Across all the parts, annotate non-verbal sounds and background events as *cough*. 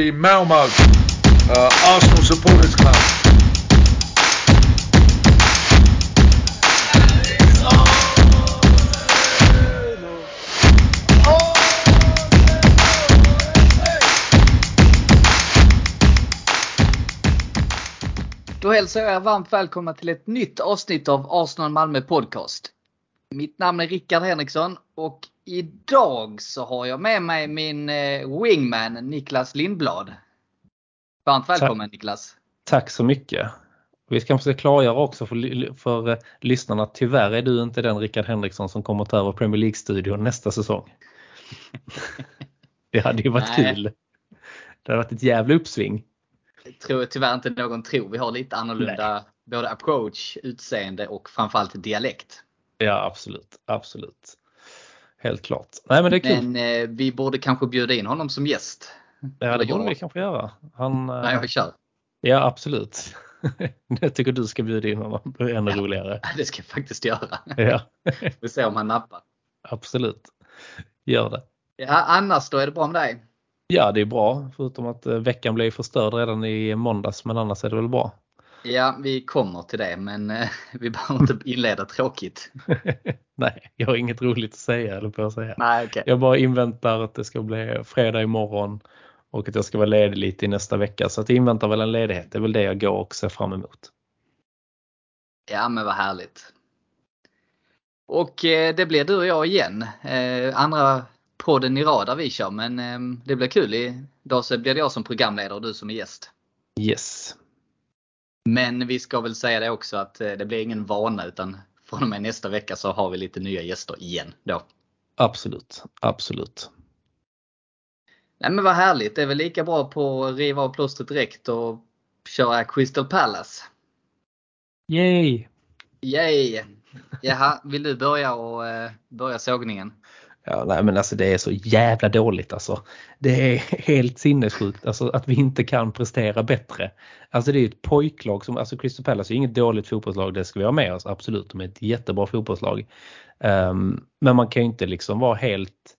the Malmo uh, Arsenal Supporters Club. Då hälsar jag er varmt välkomna till ett nytt avsnitt av Arsenal Malmö Podcast. Mitt namn är Rickard Henriksson och idag så har jag med mig min eh, wingman Niklas Lindblad. Varmt välkommen Tack. Niklas! Tack så mycket. Vi ska försöka klargöra också för, för eh, lyssnarna att tyvärr är du inte den Rickard Henriksson som kommer ta över Premier League-studion nästa säsong. *laughs* Det hade ju varit Nej. kul. Det hade varit ett jävla uppsving. Tror jag tyvärr inte någon tror. Vi har lite annorlunda både approach, utseende och framförallt dialekt. Ja absolut, absolut. Helt klart. Nej men det är kul. Men eh, vi borde kanske bjuda in honom som gäst. ja det borde vi kanske göra. Han, eh, när jag kör. Ja absolut. *laughs* Jag tycker du ska bjuda in honom. Det är ännu roligare. *laughs* Det ska jag faktiskt göra. Ja, *laughs* Vi ser om han nappar. absolut. Gör det. Ja, annars då är det bra med dig? Ja, det är bra. Förutom att eh, veckan blev förstörd redan i måndags, men annars är det väl bra. Ja, vi kommer till det men eh, *laughs* vi behöver inte inleda tråkigt. *laughs* Nej, jag har inget roligt att säga eller på att säga. Nej, okej. Jag bara inväntar att det ska bli fredag imorgon och att jag ska vara ledig lite i nästa vecka. Så att jag inväntar väl en ledighet. Det är väl det jag går och ser fram emot. Ja, men vad härligt. Och eh, det blir du och jag igen. Eh, andra podden i rad där vi kör men eh, det blir kul. Idag så blir det jag som programledare och du som är gäst. Yes. Men vi ska väl säga det också att eh, det blir ingen vana utan från och med nästa vecka så har vi lite nya gäster igen då. Absolut, absolut. Nej men vad härligt. Det är väl lika bra på att riva av plåstret direkt och köra Crystal Palace. Yay! Yay! Jaha, vill du börja och eh, börja sågningen? Ja, nej men alltså det är så jävla dåligt alltså. Det är helt sinnessjukt alltså, att vi inte kan prestera bättre. Alltså det är ett pojklag som, alltså Crystal Palace är inget dåligt fotbollslag, det ska vi ha med oss, absolut. De är ett jättebra fotbollslag. Um, men man kan ju inte liksom vara helt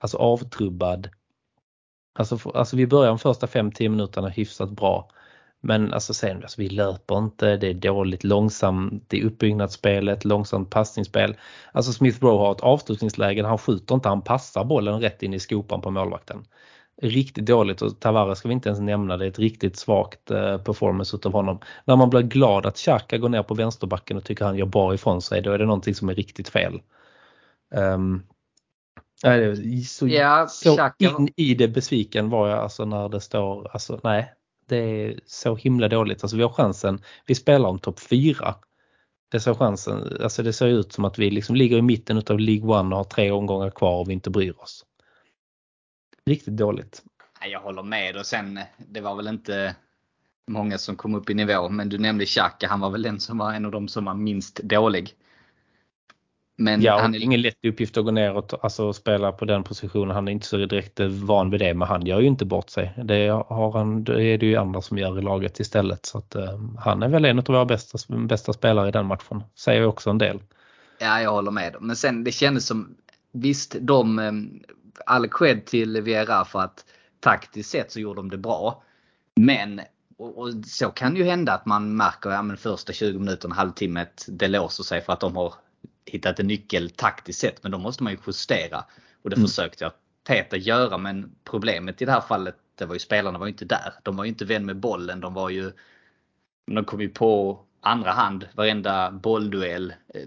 alltså, avtrubbad. Alltså, för- alltså vi börjar de första 5-10 minuterna hyfsat bra. Men alltså sen, alltså vi löper inte, det är dåligt långsamt i uppbyggnadsspelet, långsamt passningsspel. Alltså Smith Rowe har ett avslutningsläge, han skjuter inte, han passar bollen rätt in i skopan på målvakten. Riktigt dåligt och Tavares ska vi inte ens nämna, det är ett riktigt svagt eh, performance utav honom. När man blir glad att Xhaka går ner på vänsterbacken och tycker han gör bra ifrån sig, då är det någonting som är riktigt fel. Um, nej, så, Ja, så in i det besviken var jag alltså när det står, alltså nej, det är så himla dåligt. Alltså vi har chansen, vi spelar om topp 4. Det ser chansen, alltså det ser ut som att vi liksom ligger i mitten utav League One och har tre omgångar kvar och vi inte bryr oss. Riktigt dåligt. Jag håller med och sen det var väl inte många som kom upp i nivå men du nämnde Xhaka, han var väl den som var en av de som var minst dålig. Men Ja, han är ingen lätt uppgift att gå ner och alltså, spela på den positionen. Han är inte så direkt eh, van vid det, men han gör ju inte bort sig. Det, har han, det är det ju andra som gör i laget istället. Så att, eh, han är väl en av våra bästa, bästa spelare i den matchen. Säger också en del. Ja, jag håller med. Men sen det kändes som, visst de, eh, all cred till Vieira för att taktiskt sett så gjorde de det bra. Men, och, och så kan ju hända att man märker ja, men första 20 minuterna, halvtimmet, det låser sig för att de har hittat en nyckel taktiskt sett. Men då måste man ju justera. Och det Mm. försökte jag Teta göra men problemet i det här fallet, det var ju spelarna var ju inte där. De var ju inte vän med bollen. De var ju de kom ju på andra hand varenda bollduell. eh,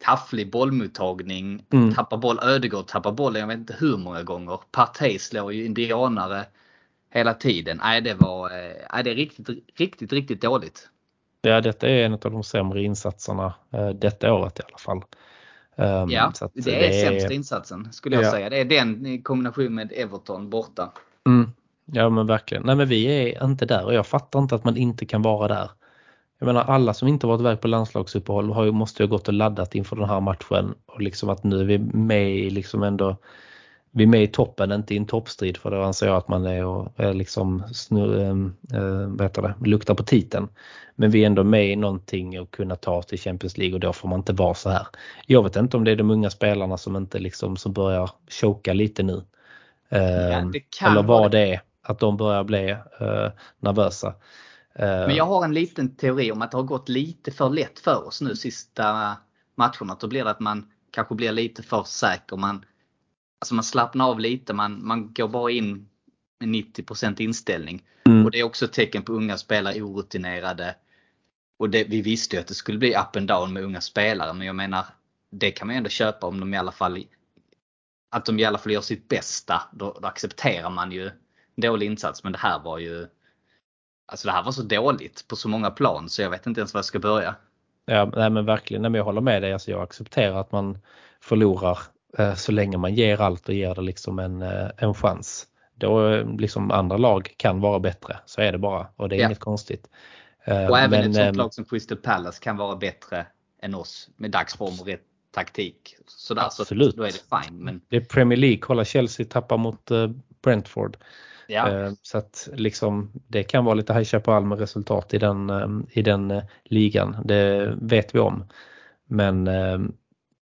Tafflig bollmottagning. Mm. Tappar boll. Ödegård tappar bollen jag vet inte hur många gånger. Partey slår ju indianare hela tiden. Nej det var eh, nej, det är riktigt, riktigt, riktigt dåligt. Ja, detta är en av de sämre insatserna eh, detta året i alla fall. Um, Ja, det är sämsta insatsen skulle jag Ja. säga. Det är den i kombination med Everton borta. Mm. Ja men verkligen. Nej men vi är inte där och jag fattar inte att man inte kan vara där. Jag menar alla som inte varit iväg på landslagsuppehåll har ju, måste ju ha gått och laddat inför den här matchen och liksom att nu är vi med i liksom ändå vi är med i toppen, inte i en toppstrid för då anser jag att man är och är liksom snur, äh, det, luktar på titeln. Men vi är ändå med i någonting och kunna ta oss till Champions League och då får man inte vara så här. Jag vet inte om det är de unga spelarna som inte liksom som börjar choka lite nu. Ja, Ehm, eller vad det. är. att de börjar bli eh, nervösa. Eh, Men jag har en liten teori om att det har gått lite för lätt för oss nu sista matcherna. Då blir det att man kanske blir lite för säker. Man, alltså man slappnar av lite, man, man går bara in med 90% inställning. Mm. Och det är också ett tecken på unga spelare orutinerade. Och det, vi visste ju att det skulle bli up and down med unga spelare men jag menar det kan man ju ändå köpa om de i alla fall att de i alla fall gör sitt bästa. Då, då accepterar man ju dålig insats men det här var ju Alltså det här var så dåligt på så många plan så jag vet inte ens var jag ska börja. Ja, nej men verkligen. Nej, men jag håller med dig. Alltså jag accepterar att man förlorar så länge man ger allt och ger det liksom en, eh, en chans. Då eh, liksom andra lag kan vara bättre. Så är det bara och det är ja. inget konstigt. Eh, och även men, ett sånt ehm, lag som Crystal Palace kan vara bättre än oss med dagsform och rätt taktik. Sådär, Absolut. Så då är det fine. Men... Det är Premier League. Kolla Chelsea tappar mot eh, Brentford. Ja. Eh, så att liksom det kan vara lite High Chaparral med resultat i den, eh, i den eh, ligan. Det vet vi om. Men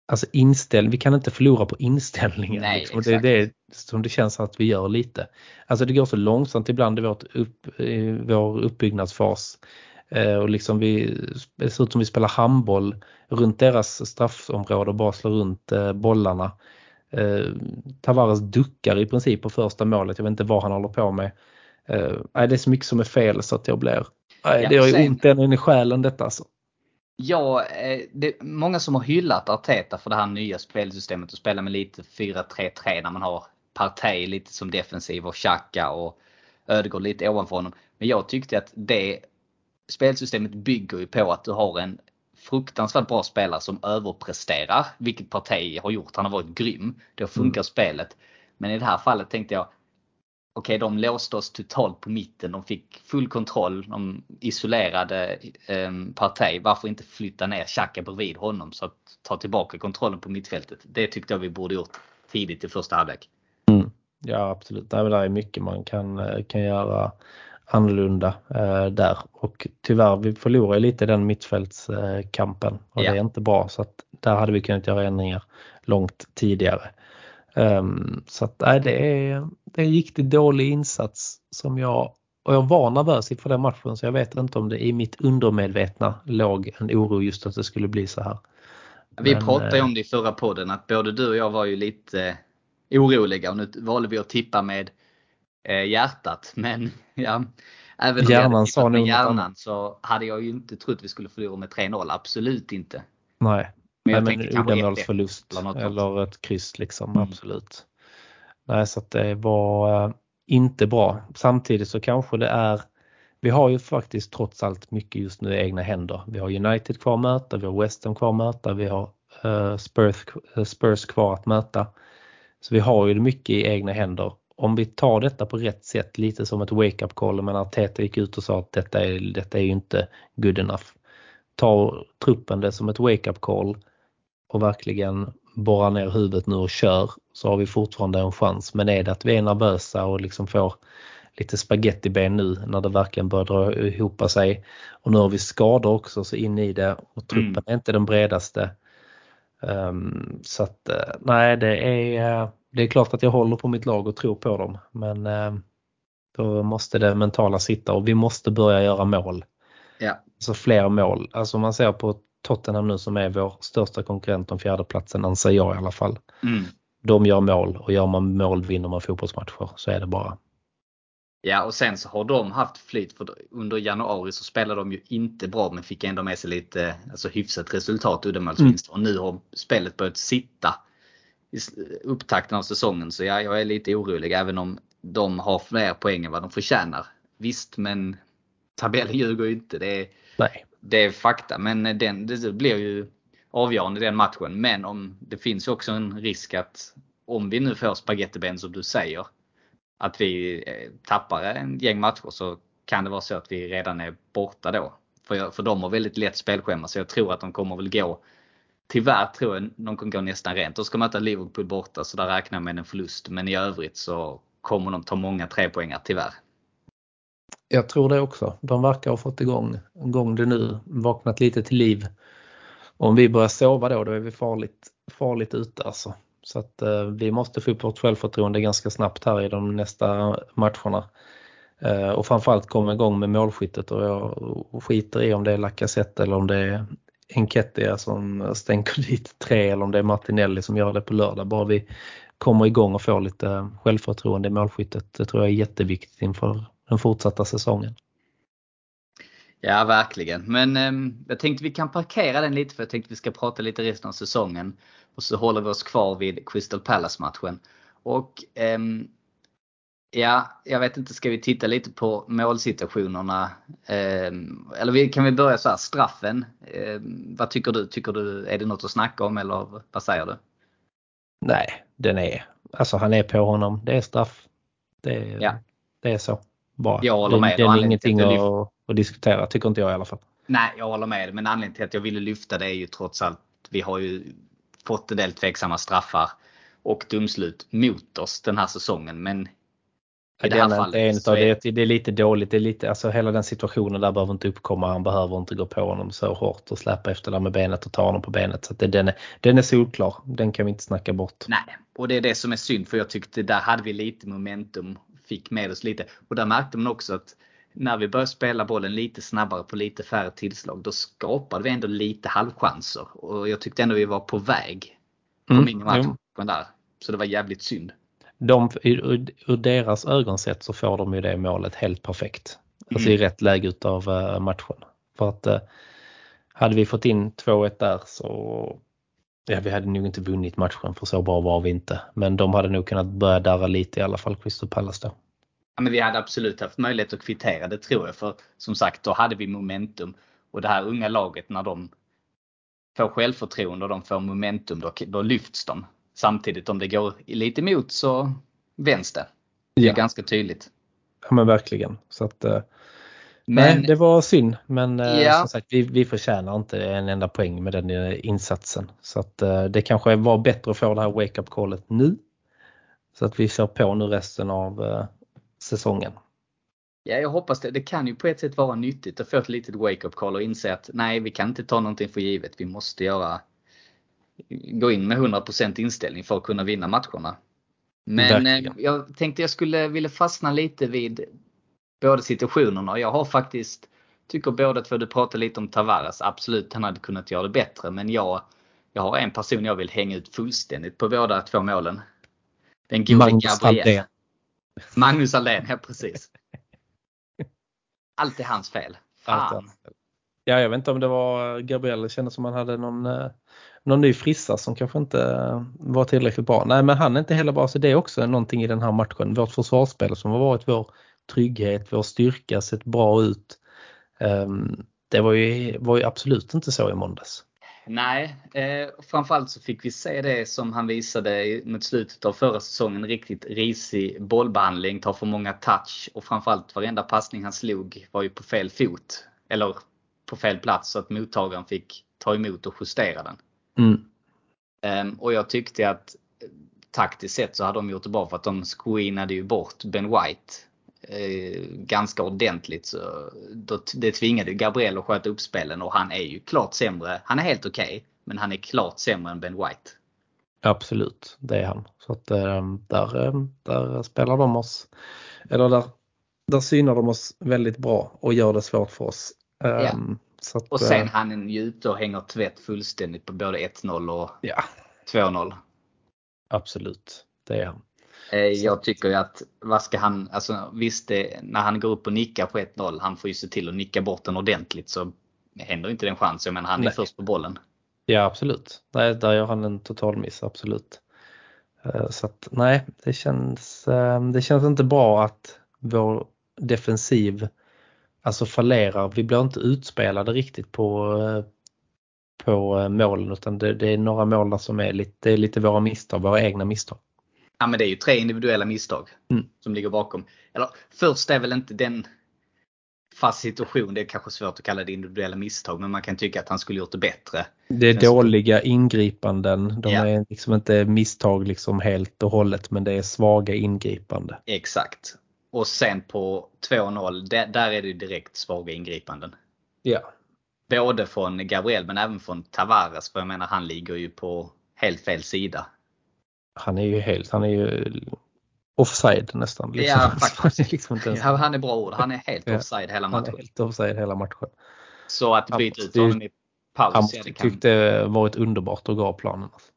alltså inställ, vi kan inte förlora på inställningen. Nej, liksom. Det är det som det känns att vi gör lite. Alltså det går så långsamt ibland i, vårt upp, i vår uppbyggnadsfas. Och liksom vi, det ser ut som vi spelar handboll runt deras straffområde och bara slår runt bollarna. Eh, Tavares duckar i princip på första målet. Jag vet inte vad han håller på med. Eh, det är så mycket som är fel så att jag blir... Nej, det gör ju ont in i själen detta alltså. Ja, eh, det är många som har hyllat Arteta för det här nya spelsystemet och spela med lite 4-3-3 när man har Partey lite som defensiv och Xhaka och Ödegård lite ovanför honom. Men jag tyckte att det spelsystemet bygger ju på att du har en fruktansvärt bra spelare som överpresterar, vilket Partey har gjort. Han har varit grym. Då funkar mm. spelet. Men i det här fallet tänkte jag, okej okay, de låste oss totalt på mitten. De fick full kontroll. De isolerade eh, Partey. Varför inte flytta ner Xhaka bredvid honom så att ta tillbaka kontrollen på mittfältet. Det tyckte jag vi borde gjort tidigt i första halvlek. Mm. Ja absolut, det är mycket man kan, eh, kan göra annorlunda eh, där och tyvärr vi förlorar lite den mittfältskampen och ja. det är inte bra så att där hade vi kunnat göra ändringar långt tidigare. Um, så att nej, det är, det är en riktigt dålig insats som jag och jag var nervös inför den matchen så jag vet inte om det i mitt undermedvetna låg en oro just att det skulle bli så här. Vi Men, pratade om det i förra podden att både du och jag var ju lite oroliga och nu valde vi att tippa med eh, hjärtat. *laughs* Men ja, även om hjärnan sa med hjärnan så hade jag ju inte trott vi skulle förlora med 3-0. Absolut inte. Nej, men jag Nej, tänkte men uddamålsförlust eller, eller ett kryss liksom. Mm. Absolut. Nej, så att det var äh, inte bra. Samtidigt så kanske det är vi har ju faktiskt trots allt mycket just nu i egna händer. Vi har United kvar att möta, vi har West Ham kvar att möta, vi har uh, Spurs, uh, Spurs kvar att möta. Så vi har ju mycket i egna händer om vi tar detta på rätt sätt, lite som ett wake-up call, men Arteta gick ut och sa att detta är, detta är ju inte good enough. Ta truppen det som ett wake-up call och verkligen borra ner huvudet nu och kör så har vi fortfarande en chans. Men är det att vi är nervösa och liksom får lite spagettiben nu när det verkligen börjar dra ihop sig. Och nu har vi skador också så in i det och truppen mm. är inte den bredaste. Um, så att eh, nej det är eh, det är klart att jag håller på mitt lag och tror på dem men eh, då måste det mentala sitta och vi måste börja göra mål. Ja. Alltså fler mål. Alltså om man ser på Tottenham nu som är vår största konkurrent om fjärdeplatsen, anser jag i alla fall. Mm. De gör mål och gör man mål vinner man fotbollsmatcher. Så är det bara. Ja och sen så har de haft flyt för under januari så spelade de ju inte bra men fick ändå med sig lite alltså hyfsat resultat uddamålsvinster. Mm. Och nu har spelet börjat sitta i upptakten av säsongen. Så ja, jag är lite orolig även om de har fler poäng än vad de förtjänar. Visst, men tabellen ljuger ju inte. Det är, Nej det är fakta. Men den, det blir ju avgörande den matchen. Men om, det finns ju också en risk att om vi nu får spagettiben som du säger. Att vi eh, tappar en gäng matcher så kan det vara så att vi redan är borta då. För, för de har väldigt lätt spelschema så jag tror att de kommer väl gå Tyvärr tror jag de kommer gå nästan rent. De ska möta Liverpool borta så där räknar jag med en förlust. Men i övrigt så kommer de ta många trepoängar tyvärr. Jag tror det också. De verkar ha fått igång, igång det nu, vaknat lite till liv. Om vi börjar sova då, då är vi farligt, farligt ute alltså. Så att eh, vi måste få upp vårt självförtroende ganska snabbt här i de nästa matcherna. Eh, och framförallt komma igång med målskyttet och jag skiter i om det är Lacazette eller om det är Enketia som stänker *laughs* dit tre eller om det är Martinelli som gör det på lördag. Bara vi kommer igång och får lite självförtroende i målskyttet. Det tror jag är jätteviktigt inför den fortsatta säsongen. Ja, verkligen. Men eh, jag tänkte vi kan parkera den lite för jag tänkte vi ska prata lite resten av säsongen. Och så håller vi oss kvar vid Crystal Palace-matchen. Och eh, ja, jag vet inte, ska vi titta lite på målsituationerna? Eh, eller kan vi börja så här, straffen. Ehm, vad tycker du? Tycker du, är det något att snacka om eller vad säger du? Nej, den är, alltså han är på honom. Det är straff. Det, ja. det är så. Bara. Jag håller med. Det, det är ingenting att, att diskutera, tycker inte jag i alla fall. Nej, jag håller med. Men anledningen till att jag ville lyfta det är ju trots allt, vi har ju fått en del tveksamma straffar och domslut mot oss den här säsongen. Men i det här fallet. Det är, så är... Det, det är lite dåligt. Det är lite, alltså hela den situationen där behöver inte uppkomma. Han behöver inte gå på honom så hårt och släppa efter där med benet och ta honom på benet. Så det, den, är, den är solklar. Den kan vi inte snacka bort. Nej, och det är det som är synd för jag tyckte där hade vi lite momentum. Fick med oss lite. Och där märkte man också att när vi började spela bollen lite snabbare på lite färre tillslag då skapade vi ändå lite halvchanser. Och jag tyckte ändå vi var på väg. På mm, minimatchen där. Så det var jävligt synd de, ur, ur deras ögon sett så får de ju det målet helt perfekt. Alltså mm. i rätt läge utav uh, matchen. För att uh, hade vi fått in 2-1 där så Ja, vi hade nog inte vunnit matchen för så bra var vi inte. Men de hade nog kunnat börja darra lite i alla fall, Crystal Palace då. Ja, men vi hade absolut haft möjlighet att kvittera det tror jag. För som sagt, då hade vi momentum. Och det här unga laget när de får självförtroende och de får momentum, då, då lyfts de. Samtidigt om det går lite emot så vänds det. Det är ja. ganska tydligt. Ja men verkligen. Så att, eh, men, nej, det var synd men eh, ja. som sagt vi, vi förtjänar inte en enda poäng med den eh, insatsen. Så att det kanske var bättre att få det här wake-up callet nu. Så att vi kör på nu resten av säsongen. Ja, jag hoppas det. Det kan ju på ett sätt vara nyttigt att få ett litet wake-up call och inse att nej, vi kan inte ta någonting för givet. Vi måste göra gå in med 100% inställning för att kunna vinna matcherna. Men eh, jag tänkte jag skulle vilja fastna lite vid båda situationerna. Jag har faktiskt, tycker båda två, du pratade lite om Tavares. Absolut, han hade kunnat göra det bättre. Men jag, jag har en person jag vill hänga ut fullständigt på båda två målen. Den gode Gabriel. Magnus Allén, ja precis. Allt är hans fel. Fan. Ja, jag vet inte om det var eh, Gabriel. Det kändes som han hade någon eh, någon ny frissa som kanske inte eh, var tillräckligt bra. Nej men han är inte heller bra så det är också någonting i den här matchen. Vårt försvarsspel som har varit vår trygghet, vår styrka, sett bra ut. Ehm, det var ju, var ju absolut inte så i måndags. Nej, eh, framförallt så fick vi se det som han visade mot slutet av förra säsongen. Riktigt risig bollbehandling, tar för många touch och framförallt varenda passning han slog var ju på fel fot. Eller på fel plats så att mottagaren fick ta emot och justera den. Mm. Um, och jag tyckte att taktiskt sett så hade de gjort det bra för att de screenade ju bort Ben White eh, ganska ordentligt. Så då, det tvingade Gabriel att sköta upp spelen och han är ju klart sämre. Han är helt okej, okay, men han är klart sämre än Ben White. Absolut, det är han. Så att ehm, där, ehm, där spelar de oss, eller där, där synar de oss väldigt bra och gör det svårt för oss. Ja. Att, och sen eh, han är ju ute och hänger tvätt fullständigt på både 1-0 och ja. 2-0. Absolut, det är han. Eh, jag tycker ju att, vad ska han, alltså visst det, när han går upp och nickar på 1-0, han får ju se till att nicka bort den ordentligt så händer inte den chansen. Menar han är Nej. först på bollen. Ja absolut, Nej, där gör han en total miss, absolut. Eh, så att nej, det känns, det känns inte bra att vår defensiv alltså fallerar. Vi blir inte utspelade riktigt på, på målen utan det, det är några mål som är lite, det är lite våra misstag, våra egna misstag. Ja men det är ju tre individuella misstag mm. som ligger bakom. Eller först är väl inte den fast situation, det är kanske svårt att kalla det individuella misstag men man kan tycka att han skulle gjort det bättre. Det är dåliga ingripanden. De ja. är liksom inte misstag liksom helt och hållet men det är svaga ingripande. Exakt. Och sen på 2-0, där är det direkt svaga ingripanden. Ja. Både från Gabriel men även från Tavares. För jag menar han ligger ju på helt fel sida. Han är ju helt, han är ju offside nästan. Liksom. Ja, faktiskt. *laughs* Han är liksom ens, Ja, han är bra ord. Han är helt offside hela han är matchen. helt offside hela matchen. Så att Han byta ut honom i Han paus. måste Ja, det kan, tyckt det varit underbart att gå av planen. Alltså.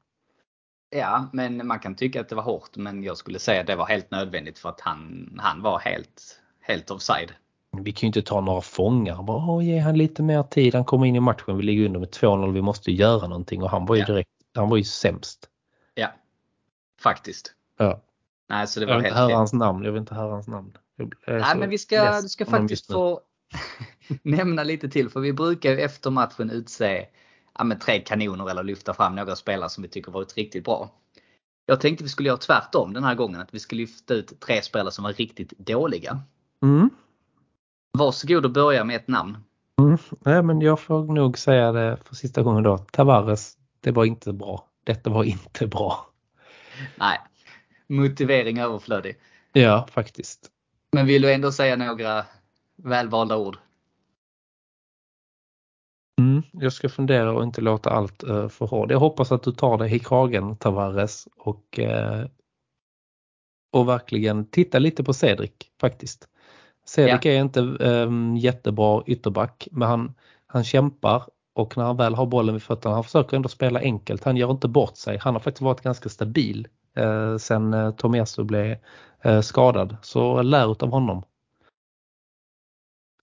ja, men man kan tycka att det var hårt. Men jag skulle säga att det var helt nödvändigt för att han, han var helt, helt offside. Vi kan ju inte ta några fångar. Bara, ge han lite mer tid. Han kommer in i matchen. Vi ligger under med 2-0. Vi måste göra någonting. Och han var ju Ja. direkt, han var ju sämst. Faktiskt. Ja. Nej, så det Jag var vill inte höra hans namn. Jag vill inte höra hans namn. Jag Nej, men vi ska, du ska faktiskt få *laughs* nämna lite till. För vi brukar ju efter matchen utse ja, men tre kanoner eller lyfta fram några spelare som vi tycker varit riktigt bra. Jag tänkte vi skulle göra tvärtom den här gången. Att vi skulle lyfta ut tre spelare som var riktigt dåliga. Mm. Varsågod och börja med ett namn. Nej, men jag får nog säga det för sista gången då. Tavares, det var inte bra. Detta var inte bra. Nej, motivering överflödig. Ja, faktiskt. Men vill du ändå säga några välvalda ord? Mm, jag ska fundera och inte låta allt uh, för hårt. Jag hoppas att du tar dig i kragen Tavares och, eh, och verkligen titta lite på Cedric faktiskt. Cedric är inte um, jättebra ytterback men han, han kämpar och när han väl har bollen vid fötterna, han försöker ändå spela enkelt. Han gör inte bort sig. Han har faktiskt varit ganska stabil eh, sen eh, Tomiasu blev eh, skadad. Så lär utav honom.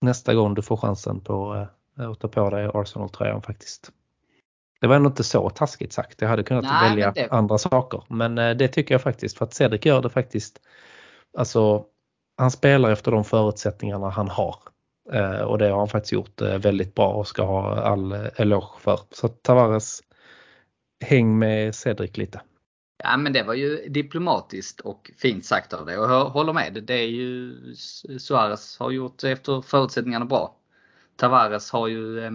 Nästa gång du får chansen på eh, att ta på dig Arsenal-tröjan faktiskt. Det var ändå inte så taskigt sagt. Jag hade kunnat Nej, välja det- andra saker. Men eh, det tycker jag faktiskt för att Cedric gör det faktiskt. Alltså han spelar efter de förutsättningarna han har. Eh, och det har han faktiskt gjort eh, väldigt bra och ska ha all eh, eloge för. Så Tavares, häng med Cedric lite. Ja men det var ju diplomatiskt och fint sagt av dig och jag håller med. Det är ju Suarez har gjort efter förutsättningarna bra. Tavares har ju eh,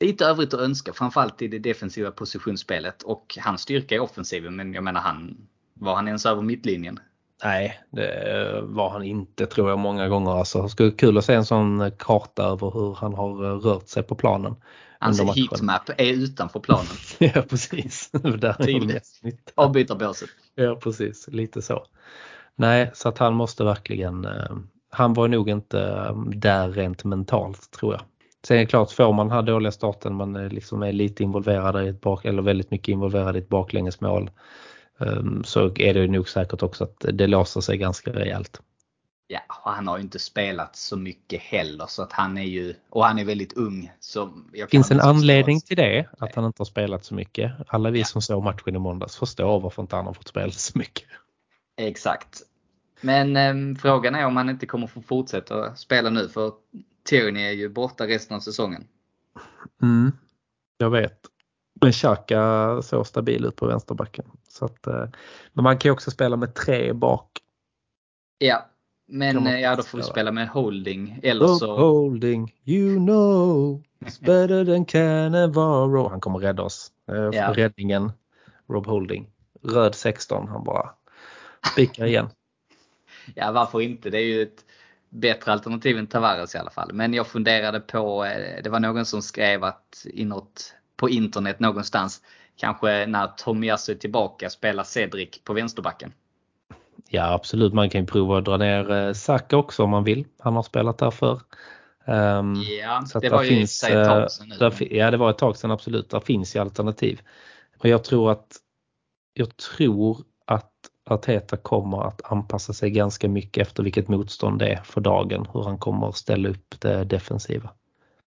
lite övrigt att önska framförallt i det defensiva positionsspelet och hans styrka är offensiven men jag menar han var han ens över mittlinjen? Nej, det var han inte tror jag många gånger. Alltså, det skulle kul att se en sån karta över hur han har eh, rört sig på planen. Hans matchen. heatmap är utanför planen. *laughs* ja precis. *laughs* Tydligt. Avbytarbåset. Ja precis, lite så. Nej, så att han måste verkligen, eh, han var nog inte eh, där rent mentalt tror jag. Sen är det klart, får man den här dåliga starten, man liksom är lite involverad i ett bak, eller väldigt mycket involverad i ett baklängesmål, eh, så är det nog säkert också att det låser sig ganska rejält. Ja, och han har ju inte spelat så mycket heller så att han är ju, och han är väldigt ung. Så jag Finns en anledning till det, att han inte har spelat så mycket. Alla vi Ja. som såg matchen i måndags förstår varför inte han har fått spela så mycket. Exakt. Men ehm, frågan är om han inte kommer få fortsätta spela nu för Tierney är ju borta resten av säsongen. Mm, jag vet. Men Xhaka såg stabil ut på vänsterbacken. Så att, eh, men man kan ju också spela med tre bak. Ja, men eh, ja då får vi spela med holding eller Rob så. Holding, you know, it's better than Cannavaro. Han kommer rädda oss. Eh, Ja. Räddningen, Rob Holding. Röd 16, han bara spikar igen. *laughs* Ja varför inte? Det är ju ett bättre alternativ än Tavares i alla fall. Men jag funderade på, det var någon som skrev att inåt på internet någonstans, kanske när Tomiyasu är tillbaka spelar Cedric på vänsterbacken. Ja absolut, man kan ju prova att dra ner eh, Saka också om man vill. Han har spelat där förr. Ehm, Ja, Så det var ju och finns, ett eh, tag sedan nu. där ja det var ett tag sedan absolut. Där finns ju alternativ. Men jag tror att jag tror att Arteta kommer att anpassa sig ganska mycket efter vilket motstånd det är för dagen. Hur han kommer att ställa upp det defensiva.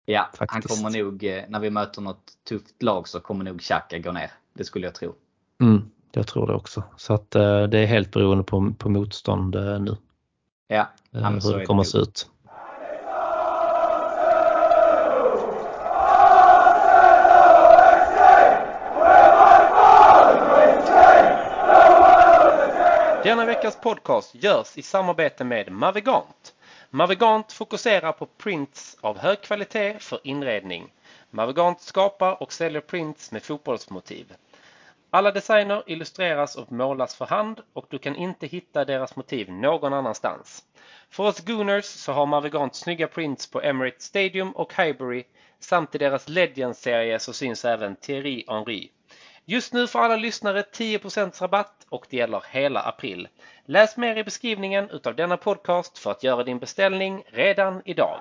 Ja, han faktiskt. kommer nog, eh, när vi möter något tufft lag så kommer nog Xhaka gå ner. Det skulle jag tro. Mm, jag tror det också. Så att eh, det är helt beroende på, på motstånd eh, nu. Ja, eh, hur det det kommer att se ut. Denna veckas podcast görs i samarbete med Mavigant. Mavigant fokuserar på prints av hög kvalitet för inredning. Mavigant skapar och säljer prints med fotbollsmotiv. Alla designer illustreras och målas för hand och du kan inte hitta deras motiv någon annanstans. För oss Gooners så har Mavigant snygga prints på Emirates Stadium och Highbury samt i deras Legends-serie så syns även Thierry Henry. Just nu får alla lyssnare 10% rabatt och det gäller hela april. Läs mer i beskrivningen utav denna podcast för att göra din beställning redan idag.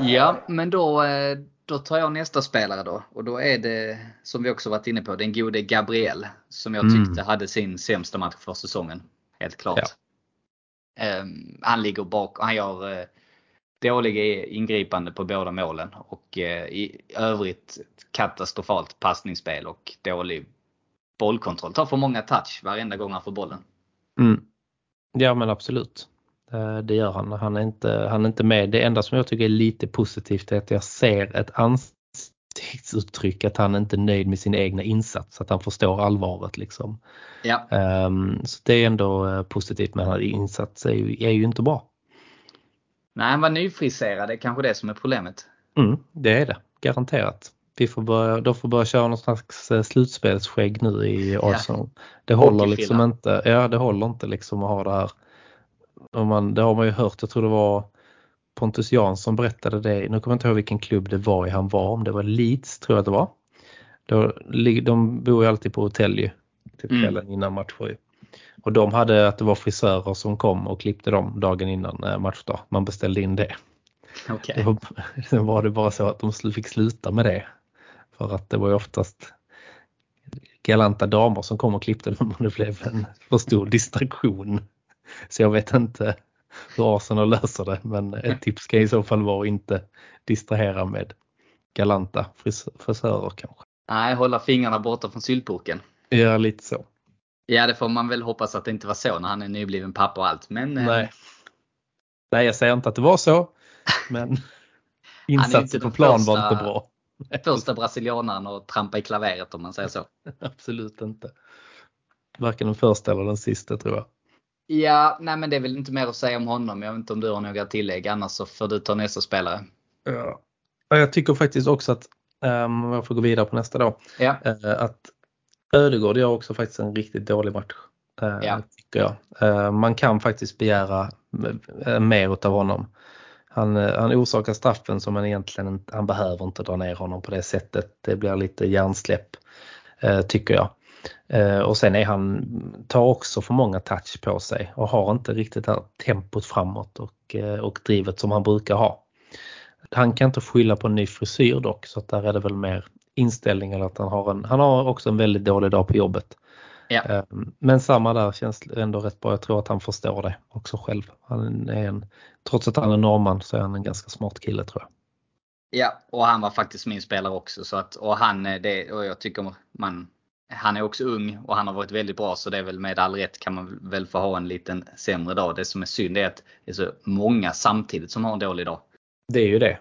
Ja, men då, eh, då tar jag nästa spelare då. Och då är det, som vi också varit inne på, den gode Gabriel. Som jag Mm. tyckte hade sin sämsta match för säsongen. Helt klart. Ja. Ehm, han ligger bak och han gör eh, dåliga ingripande på båda målen. Och eh, i övrigt katastrofalt passningsspel och dålig bollkontroll. Tar för många touch varenda gång han får bollen. Mm. Ja men absolut. Eh, det gör han. Han är, inte, han är inte med. Det enda som jag tycker är lite positivt är att jag ser ett ansiktsuttryck att han inte är nöjd med sin egna insats. Att han förstår allvaret liksom. Ja, Ehm, Så det är ändå eh, positivt men hans insats är ju, är ju inte bra. nej han var nyfriserad. Det är kanske det som är problemet. Mm, det är det. Garanterat. Vi får börja, de får börja köra någon slags eh, slutspelsskägg nu i Arsenal. Det håller liksom inte. Ja, det håller inte liksom att ha det här. Man, det har man ju hört. Jag tror det var Pontus Jansson berättade det. Nu kommer jag inte ihåg vilken klubb det var i han var. Om det var Leeds tror jag att det var. De bor ju alltid på hotell ju. Mm. kvällen innan matcher ju. Och de hade att det var frisörer som kom och klippte dem dagen innan eh, matchdag. Man beställde in det. Var, *laughs* sen var det bara så att de fick sluta med det. För att det var ju oftast galanta damer som kom och klippte dem *laughs* och det blev en för stor distraktion. Så jag vet inte hur Arsenal löser det men ett tips kan i så fall vara att inte distrahera med galanta fris- frisörer kanske. Nej, hålla fingrarna borta från syltburken. Ja, lite så. Ja, det får man väl hoppas att det inte var så när han är nybliven pappa och allt. Men eh, Nej. Nej, jag säger inte att det var så. Men *laughs* insatsen på plan var första- inte bra. *laughs* första brasilianaren att trampa i klaveret om man säger så. *laughs* Absolut inte. Varken den första eller den sista tror jag. Ja, nej men det är väl inte mer att säga om honom. Jag vet inte om du har några tillägg. Annars så får du ta nästa spelare. Ja. Jag tycker faktiskt också att, um, om jag får gå vidare på nästa då, Ja, eh, att Ödegård gör också faktiskt en riktigt dålig match. eh, Ja. tycker jag. Eh, man kan faktiskt begära mer utav honom. Han, han orsakar straffen som man egentligen inte, han behöver inte dra ner honom på det sättet. Det blir lite hjärnsläpp tycker jag. Eh, och sen är han, tar också för många touch på sig och har inte riktigt det här tempot framåt och, eh, och drivet som han brukar ha. Han kan inte skylla på en ny frisyr dock så att där är det väl mer inställning eller att han har en, han har också en väldigt dålig dag på jobbet. Ja. Eh, Men samma där känns ändå rätt bra. Jag tror att han förstår det också själv. Han är en, trots att han är norrman så är han en ganska smart kille tror jag. ja, och han var faktiskt min spelare också. Så att, och han, eh, det, och jag tycker man, han är också ung och han har varit väldigt bra så det är väl med all rätt kan man väl få ha en liten sämre dag. Det som är synd är att det är så många samtidigt som har en dålig dag. Det är ju det.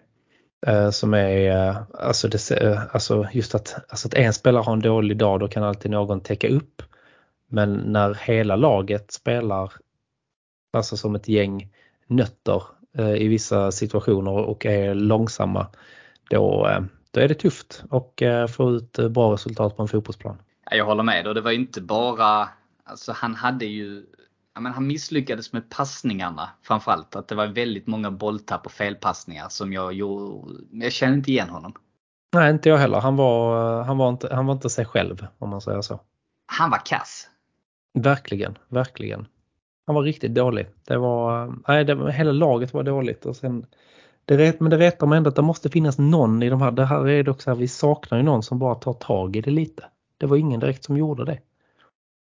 Eh, som är, eh, alltså, det, eh, alltså just att, alltså att en spelare har en dålig dag då kan alltid någon täcka upp. Men när hela laget spelar alltså som ett gäng nötter i vissa situationer och är långsamma då, då är det tufft och få ut bra resultat på en fotbollsplan. Ja, Jag håller med. Och det var inte bara, alltså han hade ju, men han misslyckades med passningarna framförallt. Att det var väldigt många bolltapp och felpassningar som jag gjorde, jag kände inte igen honom. Nej, inte jag heller. Han var, han var, inte, han var inte sig själv om man säger så. Han var kass. Verkligen, verkligen. Han var riktigt dålig. Det var, nej, det, hela laget var dåligt och sen det men det retar mig ändå att det måste finnas någon i de här. Det här är dock så här, vi saknar ju någon som bara tar tag i det lite. Det var ingen direkt som gjorde det.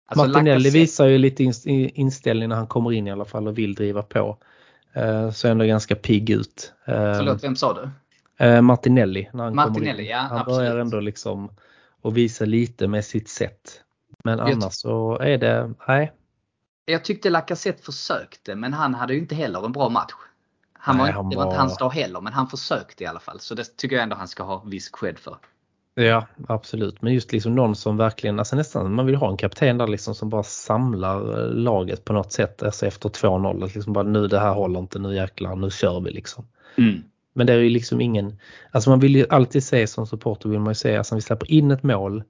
Alltså, Martinelli Lacazette- visar ju lite inst- inställning när han kommer in i alla fall och vill driva på. Eh, så ändå ganska pigg ut. Eh, Förlåt, vem sa du? eh, Martinelli. När han Martinelli, ja, Han absolut. börjar ändå liksom att visa lite med sitt sätt. Men Jag annars så är det, nej, Jag tyckte Lacazette försökte, men han hade ju inte heller en bra match. Han Nej, var, han det var inte hans dag heller, men han försökte i alla fall. Så det tycker jag ändå han ska ha viss cred för. Ja, absolut. Men just liksom någon som verkligen, alltså nästan, man vill ha en kapten där liksom som bara samlar eh, laget på något sätt alltså efter 2-0. Att Liksom bara nu det här håller inte, nu jäklar, nu kör vi liksom. Mm. Men det är ju liksom ingen, alltså man vill ju alltid se som supporter vill man ju se, alltså vi släpper in ett mål,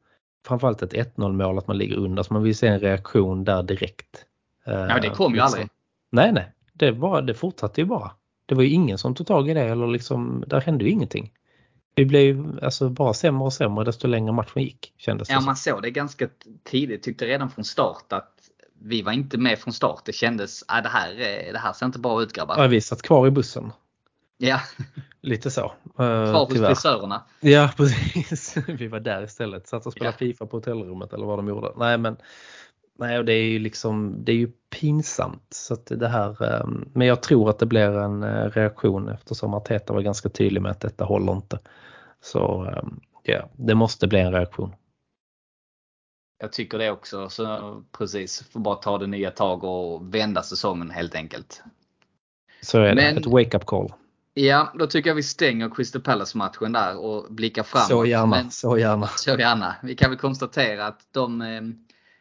framförallt ett 1-0 mål att man ligger under, så man vill se en reaktion där direkt. Eh, Ja, det kom ju aldrig. Nej, nej. Det, var, det fortsatte ju bara. Det var ju ingen som tog tag i det eller liksom, där hände ju ingenting. Det blev alltså bara sämre och sämre desto längre matchen gick. Kändes det Ja, som. man såg det ganska tidigt. Tyckte redan från start att vi var inte med från start. Det kändes, att det, här, är- det här ser inte bra ut grabbar. Ja, vi satt kvar i bussen. Ja, Lite så. Uh, kvar hos frisörerna. Ja, *laughs* precis. Vi var där istället. Satt och spelade Ja. Fifa på hotellrummet eller vad de gjorde. Nej, men nej, det är ju liksom, det är ju pinsamt. Så det här, eh, men jag tror att det blir en eh, reaktion eftersom Arteta var ganska tydlig med att detta håller inte. Så eh, ja, det måste bli en reaktion. Jag tycker det också. Så precis, får bara ta det nya tag och vända säsongen helt enkelt. Så är det. Men- Ett wake-up call. Ja, då tycker jag vi stänger Crystal Palace-matchen där och blickar framåt. Så gärna, Men, så gärna. så gärna. Vi kan väl konstatera att de, eh,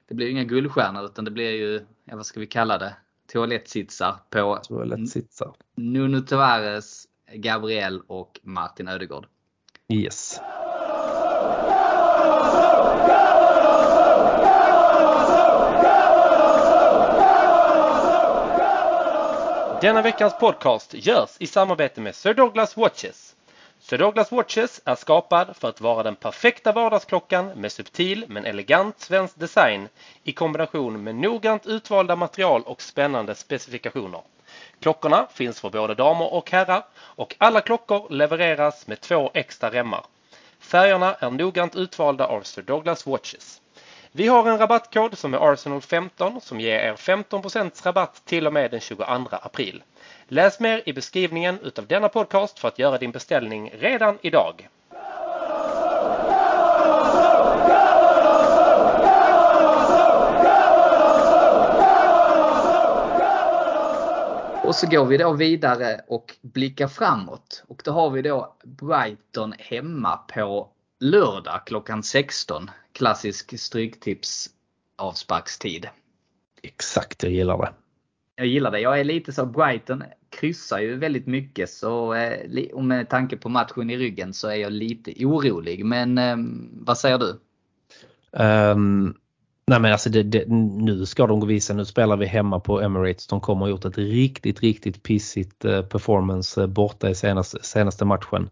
det blir ju inga guldstjärnor utan det blir ju, ja, vad ska vi kalla det, toalettsitsar på Så lätt sitsar. Nuno Tavares, Gabriel och Martin Ödegård. Yes. Denna veckans podcast görs i samarbete med Sir Douglas Watches. Sir Douglas Watches är skapad för att vara den perfekta vardagsklockan med subtil men elegant svensk design i kombination med noggrant utvalda material och spännande specifikationer. Klockorna finns för både damer och herrar och alla klockor levereras med två extra remmar. Färgerna är noggrant utvalda av Sir Douglas Watches. Vi har en rabattkod som är Arsenal15 som ger er 15% rabatt till och med den 22 april. Läs mer i beskrivningen utav denna podcast för att göra din beställning redan idag. Och så går vi då vidare och blickar framåt. Och då har vi då Brighton hemma på lördag klockan 16. Klassisk stryktips avsparkstid. Exakt, jag gillar det. Jag gillar det. Jag är lite så, Brighton kryssar ju väldigt mycket så eh, och med tanke på matchen i ryggen så är jag lite orolig. Men eh, vad säger du? Ehm, nej men alltså det, det, nu ska de gå visa, nu spelar vi hemma på Emirates. De kommer ha gjort ett riktigt, riktigt pissigt eh, performance eh, borta i senaste, senaste matchen.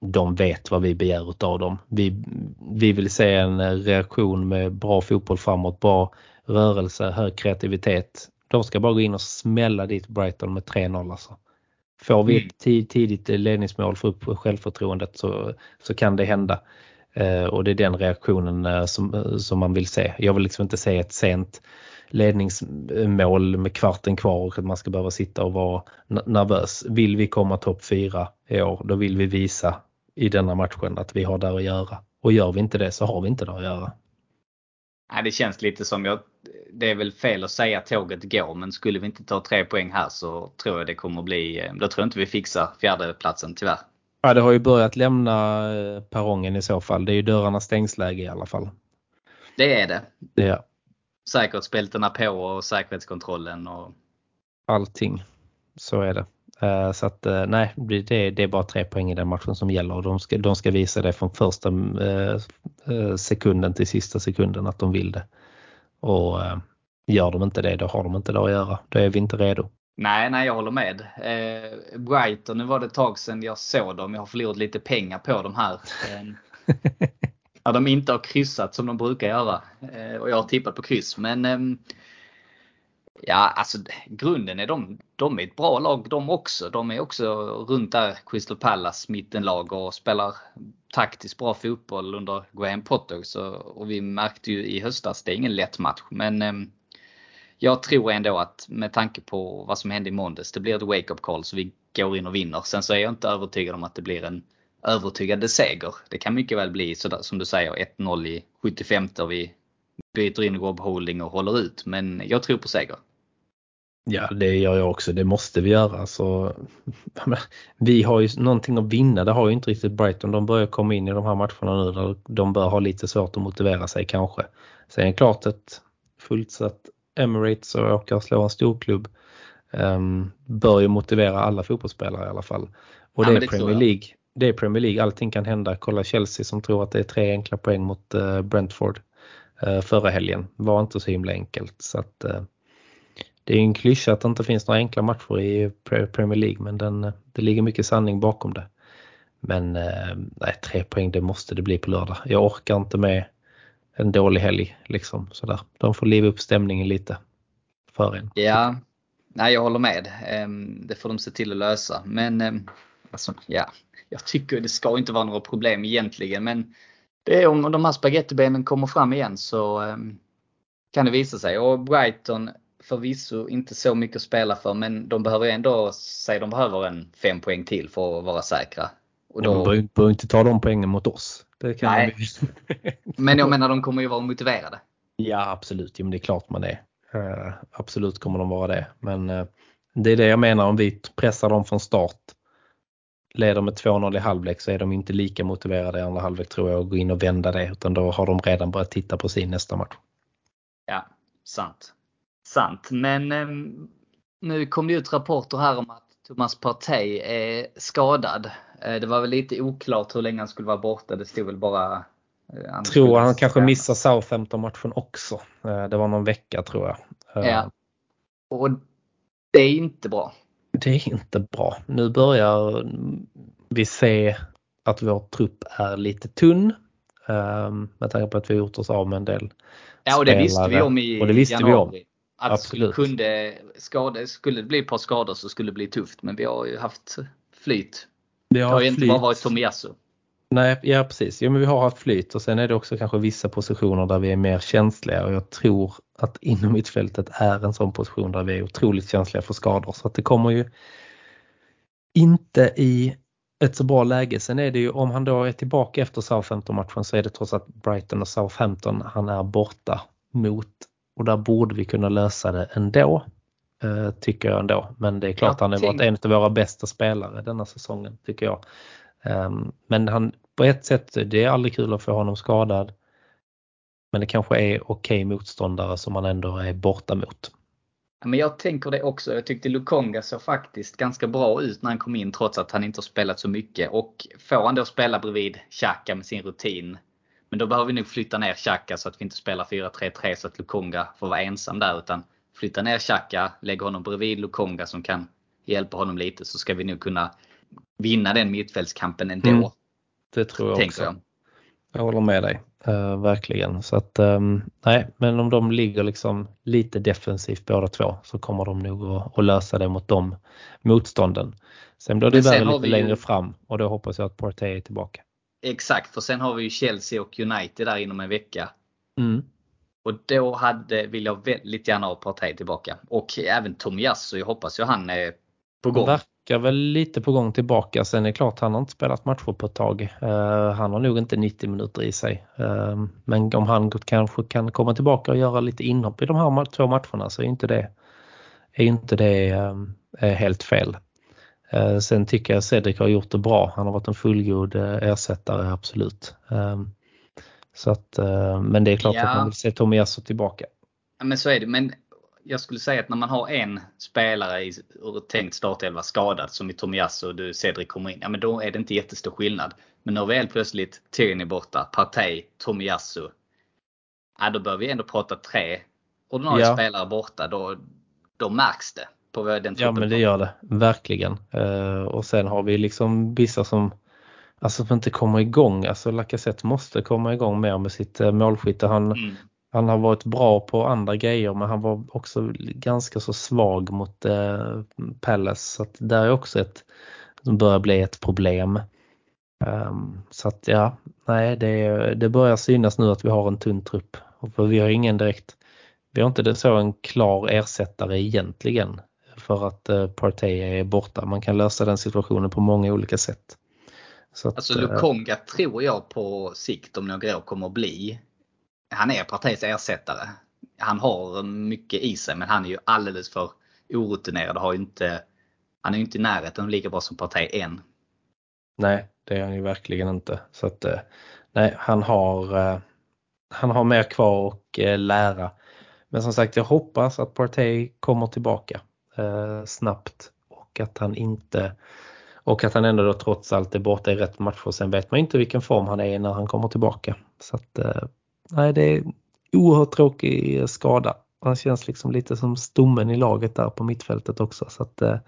De vet vad vi begär utav dem. Vi, vi vill se en eh, reaktion med bra fotboll framåt, bra rörelse, hög kreativitet. De ska bara gå in och smälla dit Brighton med 3-0 alltså. Får vi Mm. ett tid, tidigt ledningsmål för upp självförtroendet så, så kan det hända. Eh, och det är den reaktionen eh, som, eh, som man vill se. Jag vill liksom inte se ett sent ledningsmål med kvarten kvar och att man ska behöva sitta och vara nervös. Vill vi komma topp fyra i år, då vill vi visa i denna matchen att vi har där att göra. Och gör vi inte det så har vi inte där att göra. Nej, det känns lite som jag, det är väl fel att säga att tåget går men skulle vi inte ta tre poäng här så tror jag det kommer bli, då tror jag inte vi fixar fjärdeplatsen tyvärr. Ja, det har ju börjat lämna eh, perrongen i så fall. Det är ju dörrarna stängsläge i alla fall. Det är det. Det Säkerhetsbältena på och säkerhetskontrollen och allting. Så är det. Eh, Så att eh, nej, det, det är bara tre poäng i den matchen som gäller och de ska, de ska visa det från första sekunden till sista sekunden att de vill det. Och gör de inte det, då har de inte det att göra. Då är vi inte redo. Nej, nej jag håller med. Eh, Brighton, nu var det ett tag sedan jag såg dem. Jag har förlorat lite pengar på dem här. *laughs* Eh, när de inte har kryssat som de brukar göra. Eh, och jag har tippat på kryss. Men ehm, ja, alltså grunden är de, de är ett bra lag de också. De är också runt där Crystal Palace mittenlag och spelar taktiskt bra fotboll under Graham Potter. Så, och vi märkte ju i höstas, det är ingen lätt match. Men ehm, jag tror ändå att med tanke på vad som hände i måndags, det blir ett wake-up call så vi går in och vinner. Sen så är jag inte övertygad om att det blir en övertygande seger. Det kan mycket väl bli sådär som du säger 1-0 i 75 och vi byter in Rob Holding och håller ut. Men jag tror på seger. Ja, det gör jag också. Det måste vi göra. Så, *laughs* vi har ju någonting att vinna. Det har ju inte riktigt Brighton. De börjar komma in i de här matcherna nu där de bör ha lite svårt att motivera sig kanske. Sen är det klart att fullsatt Emirates och och slå en storklubb um, bör ju motivera alla fotbollsspelare i alla fall. Och Ja, det är det Premier. League. Det är Premier League. Allting kan hända. Kolla Chelsea som tror att det är tre enkla poäng mot uh, Brentford uh, förra helgen. Var inte så himla enkelt. Så att, uh, det är en klyscha att det inte finns några enkla matcher i Premier League men den, det ligger mycket sanning bakom det. Men nej, tre poäng det måste det bli på lördag. Jag orkar inte med en dålig helg liksom sådär. De får liva upp stämningen lite för en. Ja, nej jag håller med. Ehm, det får de se till att lösa. Men ehm, alltså, ja, jag tycker det ska inte vara några problem egentligen. Men det är om de här spagettibenen kommer fram igen så ehm, kan det visa sig. Och Brighton förvisso inte så mycket att spela för men de behöver ändå säga de behöver en fem poäng till för att vara säkra. Och då... De behöver inte ta de poängen mot oss. Nej. *laughs* men jag menar de kommer ju vara motiverade. Ja absolut, ja, men det är klart man är. Uh, absolut kommer de vara det. Men uh, det är det jag menar om vi pressar dem från start. Leder med 2-0 i halvlek så är de inte lika motiverade i andra halvlek tror jag att gå in och vända det utan då har de redan börjat titta på sin nästa match. Ja, sant. Sant. Men eh, nu kom det ut rapporter här om att Thomas Partey är skadad. Eh, det var väl lite oklart hur länge han skulle vara borta. Det stod väl bara jag eh, tror han kanske missar Southampton-matchen också. Eh, det var någon vecka tror jag. Ja. Och det är inte bra. Det är inte bra. Nu börjar vi se att vår trupp är lite tunn. Med tanke på att vi har gjort oss av med en del Ja och det spelare. visste vi om i och det visste januari. Vi om. Att Absolut. Kunde skada, skulle det bli ett par skador så skulle det bli tufft. Men vi har ju haft flyt. Vi har det har ju inte bara varit Tomiyasu. Nej, ja precis. Ja, men vi har haft flyt och sen är det också kanske vissa positioner där vi är mer känsliga och jag tror att inom mittfältet är en sån position där vi är otroligt känsliga för skador så att det kommer ju inte i ett så bra läge. Sen är det ju om han då är tillbaka efter Southampton-matchen så är det trots att Brighton och Southampton han är borta mot och där borde vi kunna lösa det ändå. Eh, tycker jag ändå. Men det är klart jag han har varit en av våra bästa spelare denna säsongen tycker jag. Um, men han, på ett sätt, det är aldrig kul att få honom skadad. Men det kanske är okej okay motståndare som man ändå är borta mot. Men jag tänker det också. Jag tyckte Lukonga såg faktiskt ganska bra ut när han kom in trots att han inte har spelat så mycket. Och får han då spela bredvid Xhaka med sin rutin. Men då behöver vi nog flytta ner Xhaka så att vi inte spelar 4-3-3 så att Lukonga får vara ensam där. Utan flytta ner Xhaka, lägga honom bredvid Lukonga som kan hjälpa honom lite så ska vi nog kunna vinna den mittfältskampen ändå. Mm, det tror jag också. Jag. jag håller med dig. Uh, verkligen. Så att um, nej, men om de ligger liksom lite defensivt båda två så kommer de nog att, att lösa det mot de motstånden. Sen blir det värre lite ju... längre fram och då hoppas jag att Partey är tillbaka. Exakt, för sen har vi ju Chelsea och United där inom en vecka. Mm. Och då hade, vill jag väldigt gärna ha Partey tillbaka. Och även Tomiyasu, jag hoppas ju han är på gång. Verkar väl lite på gång tillbaka. Sen är det klart han har inte spelat matcher på ett tag. Uh, han har nog inte 90 minuter i sig. Uh, men om han kanske kan komma tillbaka och göra lite inhopp i de här två matcherna så är inte det, är inte det uh, helt fel. Sen tycker jag Cedric har gjort det bra. Han har varit en fullgod ersättare, absolut. Så att, men det är klart ja. att man vill se Tomiasso tillbaka. Ja, men så är det. Men jag skulle säga att när man har en spelare i tänkt startelva skadad som i Tomiyasu och du Cedric kommer in. Ja men då är det inte jättestor skillnad. Men vi helt plötsligt Tierney borta, Partey, Tomiyasu. Ja då bör vi ändå prata tre ordinarie ja. spelare borta. Då, då märks det. På den truppen. ja men det gör det. Verkligen. Uh, och sen har vi liksom vissa som Alltså som inte kommer igång. Alltså Lacazette måste komma igång mer med sitt uh, målskytte. Han, mm. Han har varit bra på andra grejer men han var också ganska så svag mot eh, Palace. Så att där är också ett som börjar bli ett problem. Um, så att ja, nej det, det börjar synas nu att vi har en tunn trupp. För vi har ingen direkt, vi har inte det så en klar ersättare egentligen för att eh, Partey är borta. Man kan lösa den situationen på många olika sätt. Så att, alltså Lukonga eh, tror jag på sikt om några år kommer att bli han är Parteis ersättare. Han har mycket i sig men han är ju alldeles för orutinerad. Har inte, han är ju inte i närheten lika bra som Partey än. Nej, det är han ju verkligen inte. Så att, eh, nej, han har, han har mer kvar att lära. Men som sagt, jag hoppas att Partey kommer tillbaka snabbt och att han inte och att han ändå då trots allt är borta i rätt matcher. Sen vet man inte vilken form han är i när han kommer tillbaka. Så att, nej, det är oerhört tråkig skada Han känns liksom lite som stommen i laget där på mittfältet också. Så att, eh,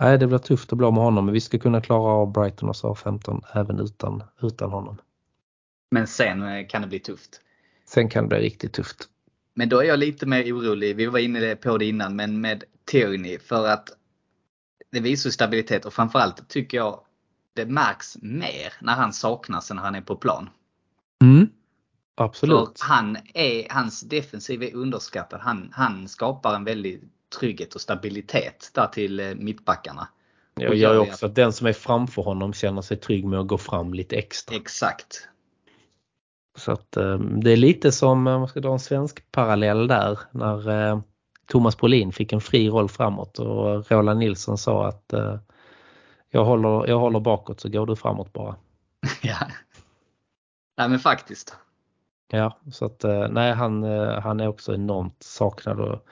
nej, det blir tufft att bli med honom men vi ska kunna klara av Brighton och SA-15 även utan, utan honom. Men sen eh, kan det bli tufft. Sen kan det bli riktigt tufft. Men då är jag lite mer orolig, vi var inne på det innan, men med Tierney för att det visar stabilitet och framförallt tycker jag det märks mer när han saknas än när han är på plan. Mm. Absolut. För han är, hans defensiv är underskattad. Han, han skapar en väldig trygghet och stabilitet där till eh, mittbackarna. Jag gör ju också att den som är framför honom känner sig trygg med att gå fram lite extra. Exakt. Så att eh, det är lite som, om man ska dra en svensk parallell där, när eh, Thomas Brolin fick en fri roll framåt och Roland Nilsson sa att jag håller, jag håller bakåt så går du framåt bara. *laughs* ja. Nej men faktiskt. Ja, så att nej han, han är också enormt saknad och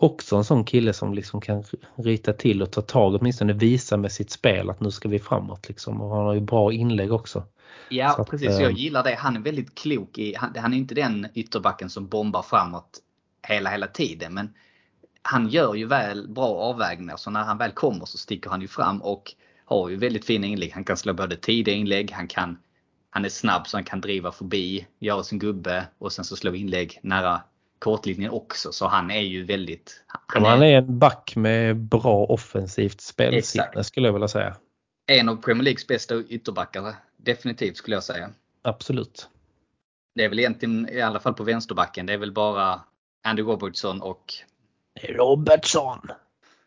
också en sån kille som liksom kan rita till och ta tag åtminstone visa med sitt spel att nu ska vi framåt liksom. Och han har ju bra inlägg också. Ja att, precis, jag gillar det. Han är väldigt klok i, han, han är inte den ytterbacken som bombar framåt hela hela tiden men han gör ju väl bra avvägningar så när han väl kommer så sticker han ju fram och har ju väldigt fina inlägg. Han kan slå både tidiga inlägg, han kan han är snabb så han kan driva förbi, göra sin gubbe och sen så slå inlägg nära kortlinjen också. Så han är ju väldigt... Han, han är, en back med bra offensivt spelsinne skulle jag vilja säga. En av Premier Leagues bästa ytterbackar. Definitivt skulle jag säga. Absolut. Det är väl egentligen, i alla fall på vänsterbacken, det är väl bara Andy Robertson och Robertson.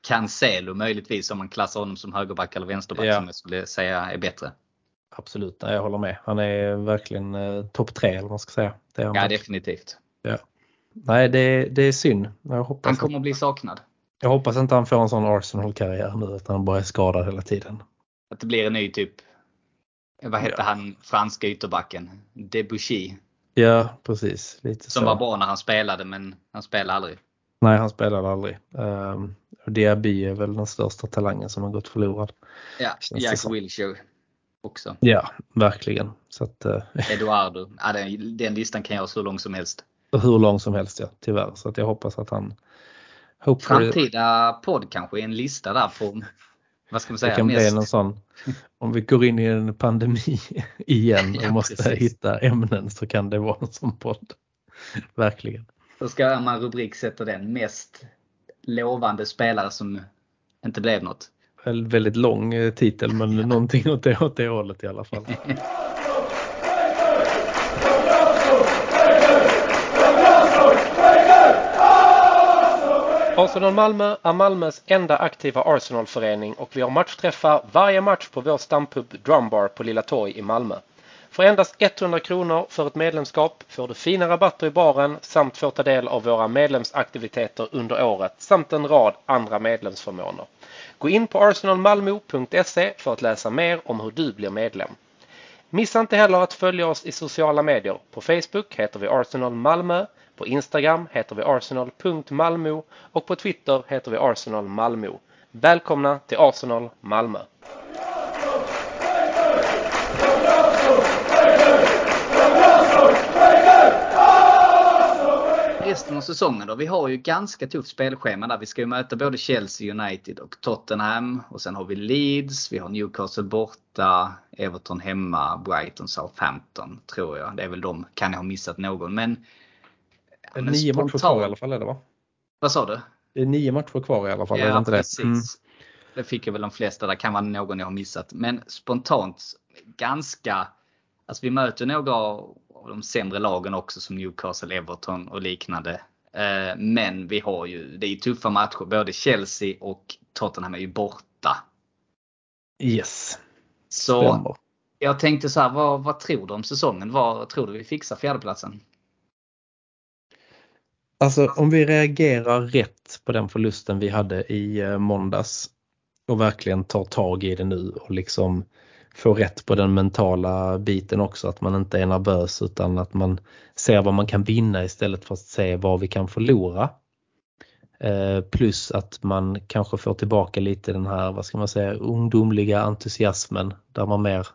Cancelo möjligtvis om man klassar honom som högerback eller vänsterback ja. som jag skulle säga är bättre. Absolut, jag håller med. Han är verkligen eh, topp tre eller vad man ska säga. ja, verkligen. definitivt. Ja. Nej, det, det är synd. Jag hoppas han kommer att bli saknad. Jag hoppas inte han får en sån Arsenal-karriär nu utan han bara är skadad hela tiden. Att det blir en ny typ, vad hette ja. han, franska ytterbacken? Debussy. Ja, precis. Lite Som så. var bra när han spelade men han spelade aldrig. Nej, han spelade aldrig. Um, Diaby är väl den största talangen som har gått förlorad. Ja, Jack Wilshere också. Ja, verkligen. Så att, uh, *laughs* Eduardo. Ja, den, den listan kan jag så lång som helst hur lång som helst ja, tyvärr. Så att jag hoppas att han... Framtida podd kanske en lista där på vad ska man säga? Det kan mest... bli någon sån, om vi går in i en pandemi *laughs* igen *laughs* och ja, måste precis. hitta ämnen så kan det vara en sån podd. *laughs* Verkligen. Då ska man rubriksätta den mest lovande spelare som inte blev något. En väldigt lång eh, titel men ja. någonting åt det, åt det hållet i alla fall. Arsenal Malmö är Malmös enda aktiva Arsenalförening och vi har matchträffar varje match på vår stampub Drumbar på Lilla Torg i Malmö. För endast 100 kronor för ett medlemskap får du fina rabatter i baren samt får ta del av våra medlemsaktiviteter under året samt en rad andra medlemsförmåner. Gå in på arsenalmalmo.se för att läsa mer om hur du blir medlem. Missa inte heller att följa oss i sociala medier. På Facebook heter vi Arsenal Malmö på Instagram heter vi arsenal.malmo och på Twitter heter vi Arsenal Malmö. Välkomna till Arsenal Malmö! resten av säsongen då? Vi har ju ganska tufft spelschema där. Vi ska ju möta både Chelsea United och Tottenham. Och sen har vi Leeds, vi har Newcastle borta, Everton hemma, Brighton, Southampton tror jag. Det är väl de, kan jag ha missat någon. Men det är nio matcher kvar i alla fall är det va? Vad sa du? Det är nio matcher kvar i alla fall. Ja, precis. Det? Mm. det fick jag väl de flesta. Det kan vara någon jag har missat. Men spontant ganska... Alltså vi möter några av de sämre lagen också som Newcastle, Everton och liknande. Eh, men vi har ju, det är tuffa matcher. Både Chelsea och Tottenham är ju borta. Yes. Så Stämmer. jag tänkte så här, vad, vad tror du om säsongen? Vad tror du vi fixar fjärdeplatsen? Alltså om vi reagerar rätt på den förlusten vi hade i eh, måndags och verkligen tar tag i det nu och liksom får rätt på den mentala biten också. Att man inte är nervös utan att man ser vad man kan vinna istället för att se vad vi kan förlora. Eh, plus att man kanske får tillbaka lite den här, vad ska man säga, ungdomliga entusiasmen där man mer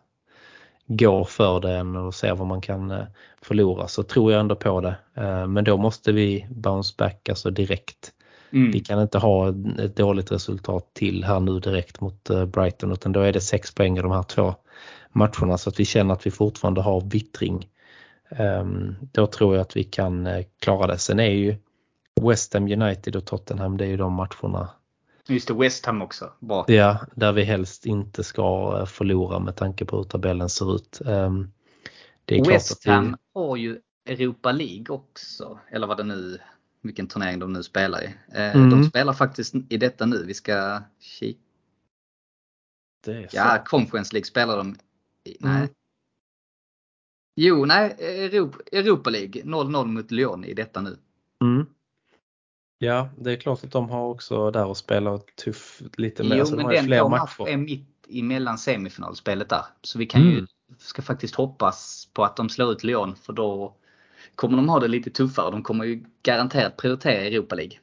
går för det än att se vad man kan eh, förlora så tror jag ändå på det. Eh, men då måste vi bounce back alltså direkt. Mm. Vi kan inte ha ett dåligt resultat till här nu direkt mot eh, Brighton utan då är det sex poäng i de här två matcherna så att vi känner att vi fortfarande har vittring. Ehm, då tror jag att vi kan klara det. Sen är ju West Ham United och Tottenham det är ju de matcherna Just det, West Ham också. Bra. Ja, där vi helst inte ska förlora med tanke på hur tabellen ser ut. Ehm, det är West Ham vi... har ju Europa League också, eller vad det nu, vilken turnering de nu spelar i. Eh, mm. De spelar faktiskt i detta nu, vi ska kika. Ja, Conference League spelar de i. Nej. Mm. Jo, nej, Europa League 0-0 mot Lyon i detta nu. Mm. Ja, det är klart att de har också där och spelar tuff lite mer. Jo, så men de har den fler matcher är mitt emellan semifinalspelet där. Så vi kan mm. ju, ska faktiskt hoppas på att de slår ut Lyon för då kommer de ha det lite tuffare. De kommer ju garanterat prioritera Europa League.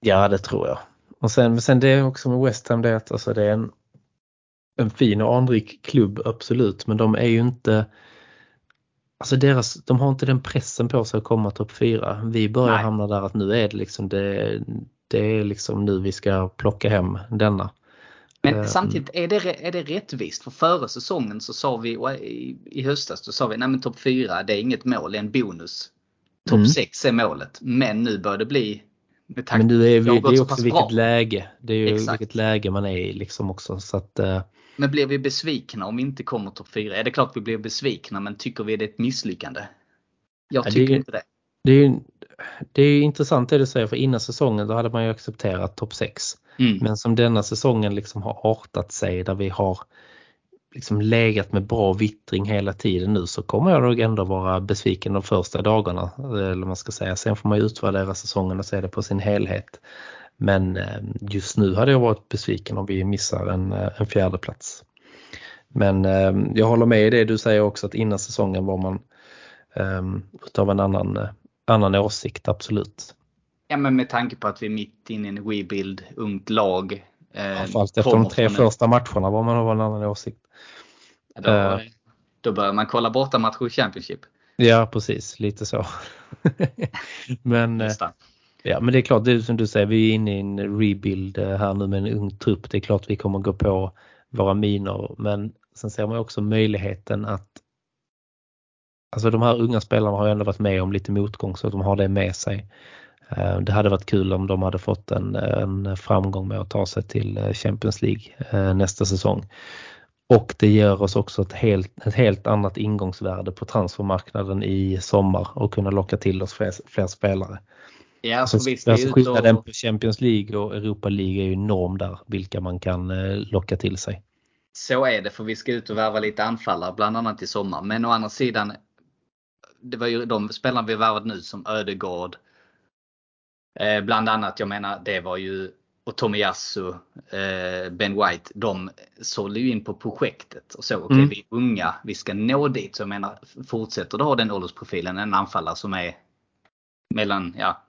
Ja, det tror jag. Och sen, sen det också med West Ham, det är att alltså, det är en, en fin och anrik klubb, absolut, men de är ju inte Alltså deras, de har inte den pressen på sig att komma topp 4. Vi börjar Nej. hamna där att nu är det liksom det, det är liksom nu vi ska plocka hem denna. Men um, samtidigt, är det, är det rättvist? För före säsongen så sa vi, i, i höstas, då sa vi nej men topp 4 det är inget mål, det är en bonus. Topp mm. 6 är målet. Men nu bör det bli Men nu är vi, det är också vilket bra. läge. Det är ju Exakt. vilket läge man är i liksom också. Så att, uh, men blir vi besvikna om vi inte kommer topp 4? Är det klart vi blir besvikna men tycker vi det är ett misslyckande? Jag tycker det är, inte det. Det är, det är intressant det du säger för innan säsongen då hade man ju accepterat topp 6. Mm. Men som denna säsongen liksom har artat sig där vi har liksom legat med bra vittring hela tiden nu så kommer jag nog ändå vara besviken de första dagarna. Eh, eller man ska säga. Sen får man ju utvärdera säsongen och se det på sin helhet. Men eh, just nu hade jag varit besviken om vi missar en, eh, en fjärde plats. Men jag håller med i det du säger också att innan säsongen var man um, utav en annan, annan åsikt, absolut. Ja men med tanke på att vi är mitt inne i en rebuild, ungt lag. Eh, Fast efter de tre första matcherna var man av en annan åsikt. Då, uh, då börjar man kolla borta matcher i Championship. Ja precis, lite så. *laughs* men, Ja men det är klart, det är som du säger, vi är inne i en rebuild eh, här nu med en ung trupp. Det är klart vi kommer gå på våra miner men sen ser man också möjligheten att Alltså de här unga spelarna har ju ändå varit med om lite motgång så att de har det med sig. Eh, det hade varit kul om de hade fått en, en framgång med att ta sig till eh, Champions League nästa säsong. Och det ger oss också ett helt, ett helt annat ingångsvärde på transfermarknaden i sommar och kunna locka till oss fler, fler spelare. Ja, alltså, visst, alltså skillnaden på Champions League och Europa League är ju enorm där, vilka man kan eh, locka till sig. Så är det, för vi ska ut och värva lite anfallare, bland annat i sommar. Men å andra sidan, det var ju de spelarna vi värvat nu som Ödegård. Eh, bland annat, jag menar, det var ju och Tomiyasu, eh, Ben White, de sålde ju in på projektet och så, okej okay, mm. vi är unga, vi ska nå dit. Så jag menar, fortsätter du ha den åldersprofilen, en anfallare som är mellan, ja,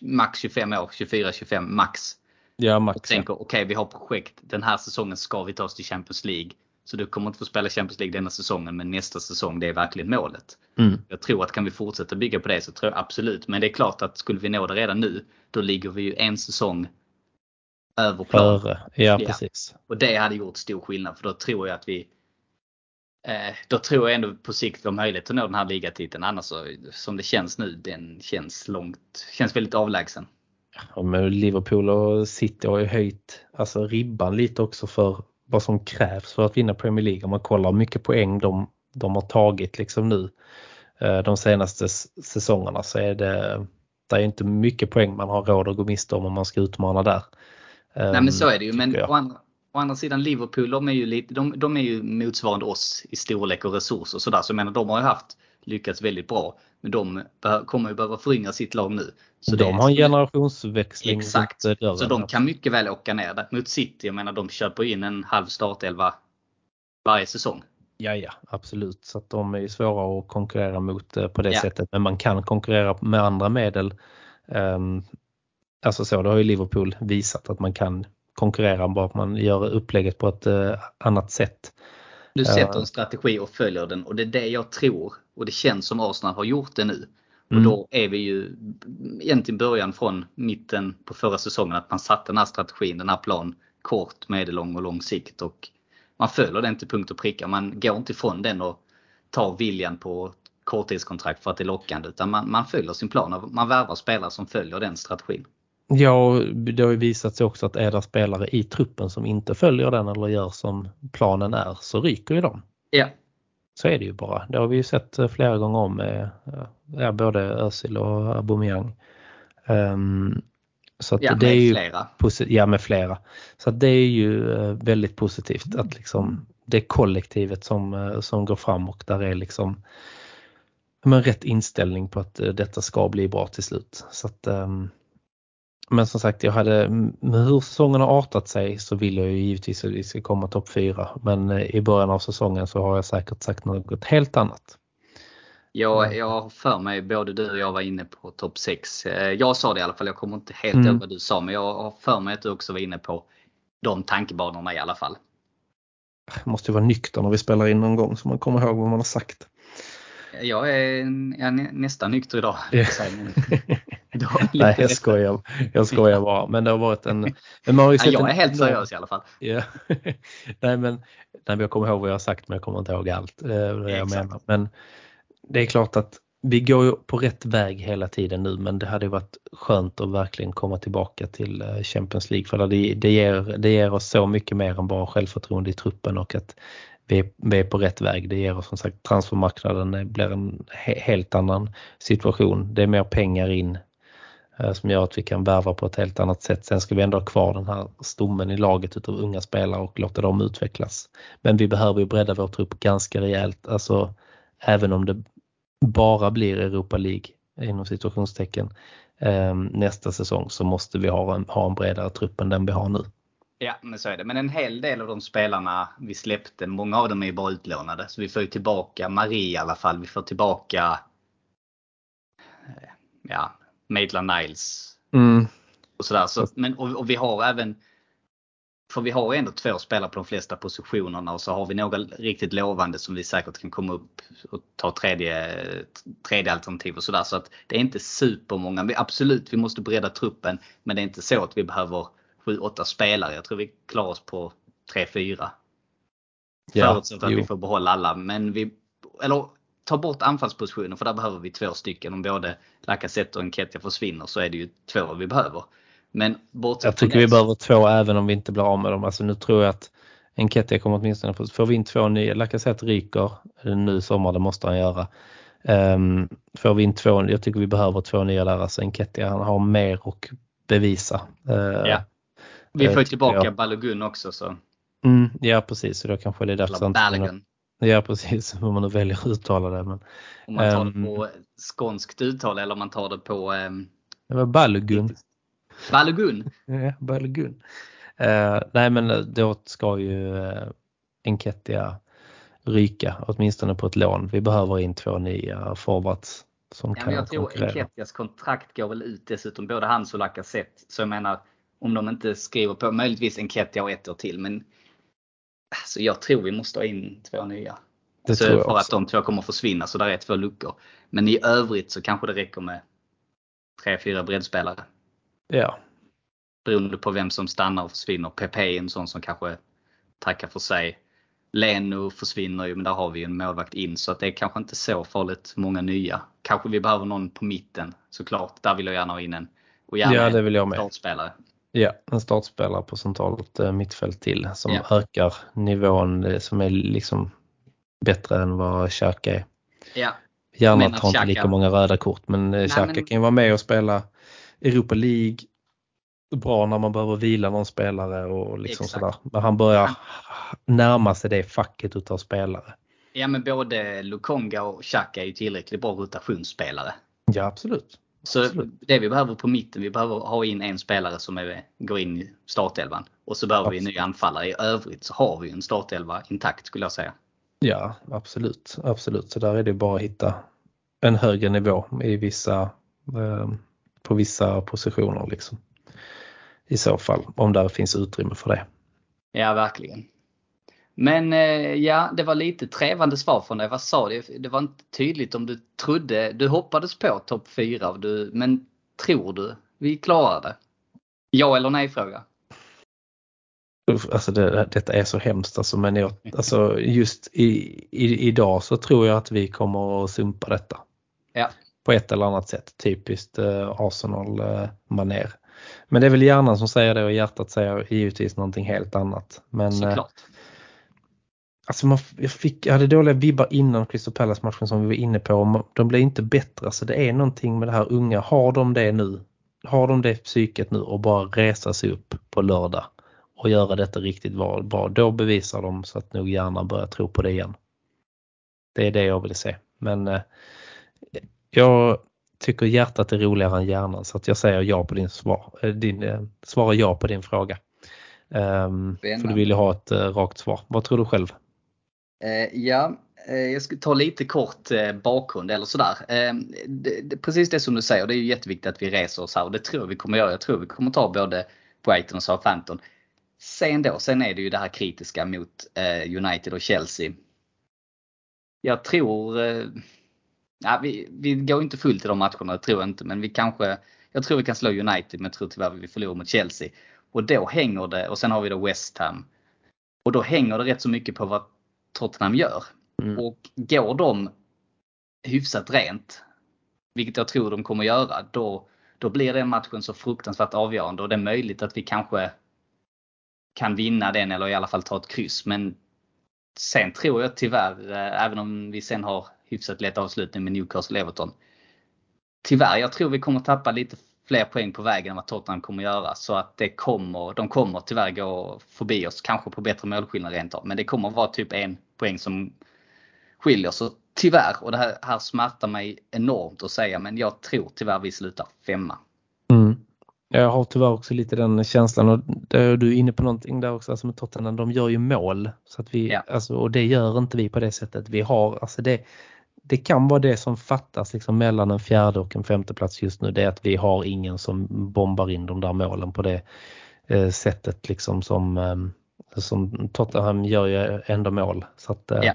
max 25 år, 24-25 max. Ja, max. Och tänker okej okay, vi har projekt, den här säsongen ska vi ta oss till Champions League. Så du kommer inte få spela Champions League denna säsongen men nästa säsong det är verkligen målet. Mm. Jag tror att kan vi fortsätta bygga på det så tror jag absolut. Men det är klart att skulle vi nå det redan nu då ligger vi ju en säsong över plan. Före, ja, ja precis. Och det hade gjort stor skillnad för då tror jag att vi Eh, då tror jag ändå på sikt vi har möjlighet att nå den här ligatiteln. Annars så, som det känns nu, den känns långt, känns väldigt avlägsen. Ja, men Liverpool och City har ju höjt alltså ribban lite också för vad som krävs för att vinna Premier League. Om man kollar hur mycket poäng de, de har tagit liksom nu eh, de senaste säsongerna så är det, det är inte mycket poäng man har råd att gå miste om om man ska utmana där. Nej men så är det ju. Men å andra, Å andra sidan Liverpool, de är ju, lite, de, de är ju motsvarande oss i storlek och resurser. Så, där. så jag menar, de har ju haft lyckats väldigt bra. Men de kommer ju behöva föryngra sitt lag nu. Så de har en generationsväxling. Exakt. Dörren, så de kan mycket väl åka ner. Mot City, jag menar de köper in en halv startelva varje säsong. Ja, ja, absolut. Så att de är svåra att konkurrera mot eh, på det ja. sättet. Men man kan konkurrera med andra medel. Um, alltså så, det har ju Liverpool visat att man kan konkurrera bara att man gör upplägget på ett eh, annat sätt. Du sätter en strategi och följer den och det är det jag tror och det känns som Arsenal har gjort det nu. Och Mm. då är vi ju egentligen början från mitten på förra säsongen att man satte den här strategin, den här plan kort, medellång och lång sikt och man följer den till punkt och pricka. Man går inte ifrån den och tar viljan på korttidskontrakt för att det är lockande utan man, man följer sin plan och man värvar spelare som följer den strategin. Ja, och det har ju visat sig också att är det spelare i truppen som inte följer den eller gör som planen är så ryker ju de. Ja, Så är det ju bara. Det har vi ju sett eh, flera gånger om med ja, både Özil och Aubameyang. Um, så att ja det är ju flera. ja, med flera. Så det är ju eh, väldigt positivt att liksom det är kollektivet som, eh, som går fram och där är liksom men rätt inställning på att eh, detta ska bli bra till slut. Så att, ehm, men som sagt, jag hade, med hur säsongen har artat sig så vill jag ju givetvis att vi ska komma topp 4. Men eh, i början av säsongen så har jag säkert sagt något helt annat. Jag, jag har för mig, både du och jag var inne på topp 6. Jag sa det i alla fall, jag kommer inte helt Mm. ihåg vad du sa, men jag har för mig att du också var inne på de tankebanorna i alla fall. Jag måste ju vara nykter när vi spelar in någon gång så man kommer ihåg vad man har sagt. Jag är, jag är nä- nästan nykter idag. Ja. *laughs* *laughs* *laughs* Nej, jag skojar. Jag skojar bara. Men det har varit en... Men man har ju sett jag är en helt seriös i alla fall. Ja. *laughs* Nej men nej, jag kommer ihåg vad jag har sagt men jag kommer inte ihåg allt. eh, Det jag menar. Men det är klart att vi går ju på rätt väg hela tiden nu men det hade ju varit skönt att verkligen komma tillbaka till eh, Champions League för det, det, ger, det ger oss så mycket mer än bara självförtroende i truppen och att vi är, vi är på rätt väg. Det ger oss som sagt transfermarknaden det blir en he, helt annan situation. Det är mer pengar in eh, Eh, som gör att vi kan värva på ett helt annat sätt. Sen ska vi ändå ha kvar den här stommen i laget utav unga spelare och låta dem utvecklas. Men vi behöver ju bredda vår trupp ganska rejält. Alltså även om det bara blir Europa League inom situationstecken ehm, nästa säsong så måste vi ha en, ha en bredare trupp än den vi har nu. Ja, men så är det. Men en hel del av de spelarna vi släppte, många av dem är ju bara utlånade. Så vi får ju tillbaka Marie i alla fall. Vi får tillbaka eh, ja, Maitland Niles och sådär. Så, men, och, och vi har även för vi har ändå två spelare på de flesta positionerna och så har vi några riktigt lovande som vi säkert kan komma upp och ta tredje, tredje alternativ och sådär. Så att det är inte supermånga. Vi, absolut, vi måste bredda truppen. Men det är inte så att vi behöver 7-8 spelare. Jag tror vi klarar oss på 3-4. Ja, Förutsatt att jo. vi får behålla alla. Men vi, eller ta bort anfallspositionen för där behöver vi två stycken. Om både Lacazette och Enketia försvinner så är det ju två vi behöver. Men bortsett Jag tycker vi behöver två även om vi inte blir av med dem. Alltså nu tror jag att Enketia kommer åtminstone få, får vi in två nya, Lacazette ryker nu i sommar, det måste han göra. Um, får vi in två, jag tycker vi behöver två nya där, alltså Enketia han har mer att bevisa. Eh, Ja. Vi eh, får tycker tillbaka jag. Balogun också. Så, Mm, ja precis, så då kanske det är därför. Ja precis, hur man nu väljer att uttala det. Men Om man tar Ehm. det på skånskt uttal eller om man tar det på um, det var Balogun. Balogun. Ja, Balogun. *laughs* Eh, nej men eh, då ska ju uh, Enketia ryka, åtminstone på ett lån. Vi behöver in två nya forwards som Ja, kan jag tror. Enketias kontrakt går väl ut dessutom, både hans och Lacazette. Så jag menar, om de inte skriver på, möjligtvis Enketia och ett år till. Men alltså, jag tror vi måste ha in två nya. Det så tror jag för att också. de två kommer försvinna, så där är två luckor. Men i övrigt så kanske det räcker med tre, fyra breddspelare. Ja, Beroende på vem som stannar och försvinner. Pepe är en sån som kanske tackar för sig. Leno försvinner ju, men där har vi ju en målvakt in. Så att det är kanske inte så farligt många nya. Kanske vi behöver någon på mitten såklart. Där vill jag gärna ha in en. Och gärna Ja, det vill jag med. startspelare. Ja, en startspelare på centralt eh, mittfält till som Ja. ökar nivån eh, som är liksom bättre än vad Xhaka är. Ja, Gärna att tar inte lika många röda kort men eh, Xhaka men- kan ju vara med och spela Europa League bra när man behöver vila någon spelare och liksom Exakt. sådär. Men han börjar närma sig det facket utav spelare. ja men både Lukonga och Xhaka är ju tillräckligt bra rotationsspelare. Ja absolut. Så Absolut. det vi behöver på mitten, vi behöver ha in en spelare som är, går in i startelvan. Och så behöver vi en ny anfallare. I övrigt så har vi en startelva intakt skulle jag säga. Ja absolut. Absolut. Så där är det bara att hitta en högre nivå i vissa eh, på vissa positioner liksom. I så fall om där finns utrymme för det. Ja, verkligen. Men eh, ja, det var lite trevande svar från dig. Vad sa du? Det var inte tydligt om du trodde, du hoppades på topp 4, men tror du vi klarar det? Ja eller nej fråga? Alltså det, detta är så hemskt alltså, men jag, alltså just i, i, idag så tror jag att vi kommer att sumpa detta. Ja. På ett eller annat sätt, typiskt eh, Arsenal eh, maner. Men det är väl hjärnan som säger det och hjärtat säger givetvis någonting helt annat. Men, eh, Såklart. Alltså man, jag, fick, jag hade dåliga vibbar innan Crystal Palace-matchen som vi var inne på. De blev inte bättre. Så det är någonting med det här unga. Har de det nu? Har de det psyket nu och bara resa sig upp på lördag och göra detta riktigt bra. Då bevisar de så att nog hjärnan börjar tro på det igen. Det är det jag vill se. Men eh, jag tycker hjärtat är roligare än hjärnan så att jag säger ja på din svar. Eh, din, eh, svarar ja på din fråga. Um, för du vill ju ha ett uh, rakt svar. Vad tror du själv? Eh, ja, eh, jag ska ta lite kort eh, bakgrund eller sådär. Precis det som du säger, det är ju jätteviktigt att vi reser oss här och det tror jag vi kommer göra. Jag tror vi kommer ta både Brighton och Southampton. Sen då, sen är det ju det här kritiska mot United och Chelsea. Jag tror, ja, vi, vi går inte fullt i de matcherna, det tror jag inte, men vi kanske, jag tror vi kan slå United men jag tror tyvärr vi förlorar mot Chelsea. Och då hänger det, och sen har vi då West Ham. Och då hänger det rätt så mycket på vad Tottenham gör. Mm. Och går de hyfsat rent, vilket jag tror de kommer göra, då, då blir den matchen så fruktansvärt avgörande och det är möjligt att vi kanske kan vinna den eller i alla fall ta ett kryss. Men sen tror jag tyvärr, eh, även om vi sen har hyfsat lätt avslutning med Newcastle Everton. Tyvärr, jag tror vi kommer tappa lite fler poäng på vägen än vad Tottenham kommer göra. Så att det kommer, de kommer tyvärr gå förbi oss, kanske på bättre målskillnad rent av. Men det kommer vara typ en poäng som skiljer. Så tyvärr, och det här, här smärtar mig enormt att säga, men jag tror tyvärr vi slutar femma. Mm. Jag har tyvärr också lite den känslan och du är inne på någonting där också, alltså med Tottenham, de gör ju mål. Så att vi, ja. alltså, och det gör inte vi på det sättet. Vi har, alltså det, det kan vara det som fattas liksom mellan en fjärde och en femte plats just nu. Det är att vi har ingen som bombar in de där målen på det eh, sättet liksom som, eh, som Tottenham gör ju ändå mål. Så att, eh, ja.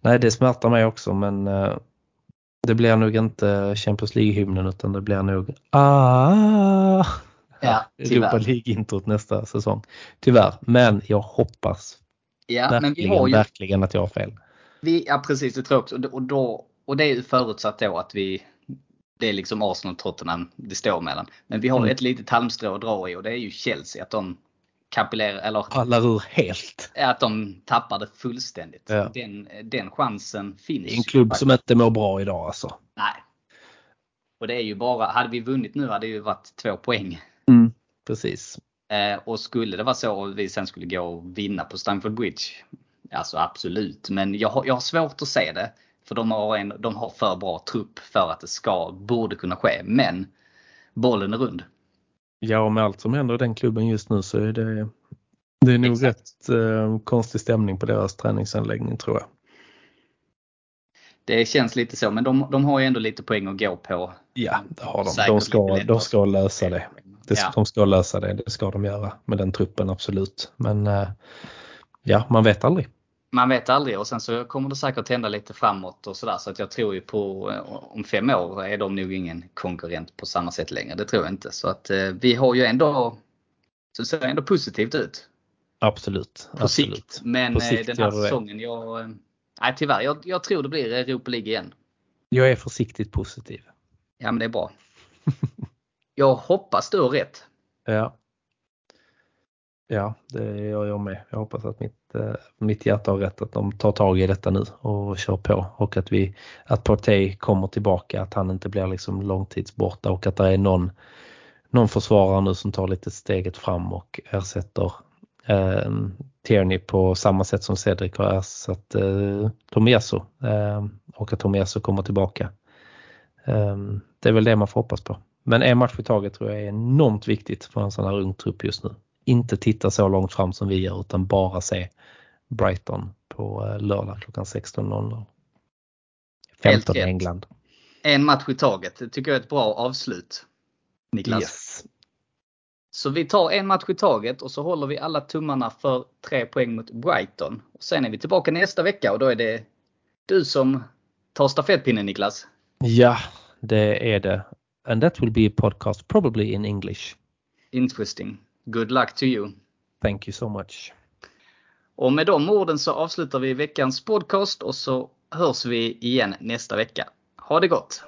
Nej, det smärtar mig också men eh, det blir nog inte Champions League-hymnen utan det blir nog ah, ja, Europa League-introt nästa säsong. Tyvärr, men jag hoppas ja, verkligen, ju... verkligen att jag har fel. Vi, ja precis, det tror jag också. Och, då, och det är förutsatt då att vi det är liksom Arsenal och Tottenham det står mellan. Men vi har mm. ett litet halmstrå att dra i och det är ju Chelsea. Att de kapillerar, eller pallar ur helt. Att de tappar det fullständigt. Ja. Den, den chansen finns. Det är en klubb som inte mår bra idag alltså. Nej. Och det är ju bara, hade vi vunnit nu hade det ju varit två poäng. Mm, precis. Eh, och skulle det vara så att vi sen skulle gå och vinna på Stamford Bridge Alltså absolut, men jag har, jag har svårt att se det. För de har, en, de har för bra trupp för att det ska, borde kunna ske. Men bollen är rund. Ja, och med allt som händer i den klubben just nu så är det, det är nog Exakt. rätt eh, konstig stämning på deras träningsanläggning tror jag. Det känns lite så, men de, de har ju ändå lite poäng att gå på. Ja, det har de. De ska, de ska lösa det. det ja. De ska lösa det, det ska de göra med den truppen absolut. Men eh, ja, man vet aldrig man vet aldrig och sen så kommer det säkert hända lite framåt och sådär. Så att jag tror ju på om fem år är de nog ingen konkurrent på samma sätt längre. Det tror jag inte. Så att eh, vi har ju ändå, så ser ändå positivt ut. Absolut. På absolut. sikt. Men på sikt den här säsongen, jag, eh, nej tyvärr, jag, jag tror det blir Europa League igen. Jag är försiktigt positiv. Ja men det är bra. *laughs* jag hoppas du har rätt. Ja. Ja, det gör jag med. Jag hoppas att mitt, eh, Eh, mitt hjärta har rätt att de tar tag i detta nu och kör på och att vi att Partey kommer tillbaka, att han inte blir liksom långtidsborta och att det är någon, någon försvarare nu som tar lite steget fram och ersätter eh, Tierney på samma sätt som Cedric har ersatt eh, Tomiasso eh, och att Tomiasso kommer tillbaka. Eh, det är väl det man får hoppas på. Men en match i taget tror jag är enormt viktigt för en sån här ung trupp just nu inte titta så långt fram som vi gör utan bara se Brighton på eh, lördag klockan 16.00. 15 i England. En match i taget, det tycker jag är ett bra avslut. Niklas. Yes. Så vi tar en match i taget och så håller vi alla tummarna för tre poäng mot Brighton. Och sen är vi tillbaka nästa vecka och då är det du som tar stafettpinnen Niklas. Ja, det är det. And that will be a podcast probably in English. Interesting. Good luck to you. Thank you so much. Och med de orden så avslutar vi veckans podcast och så hörs vi igen nästa vecka. Ha det gott!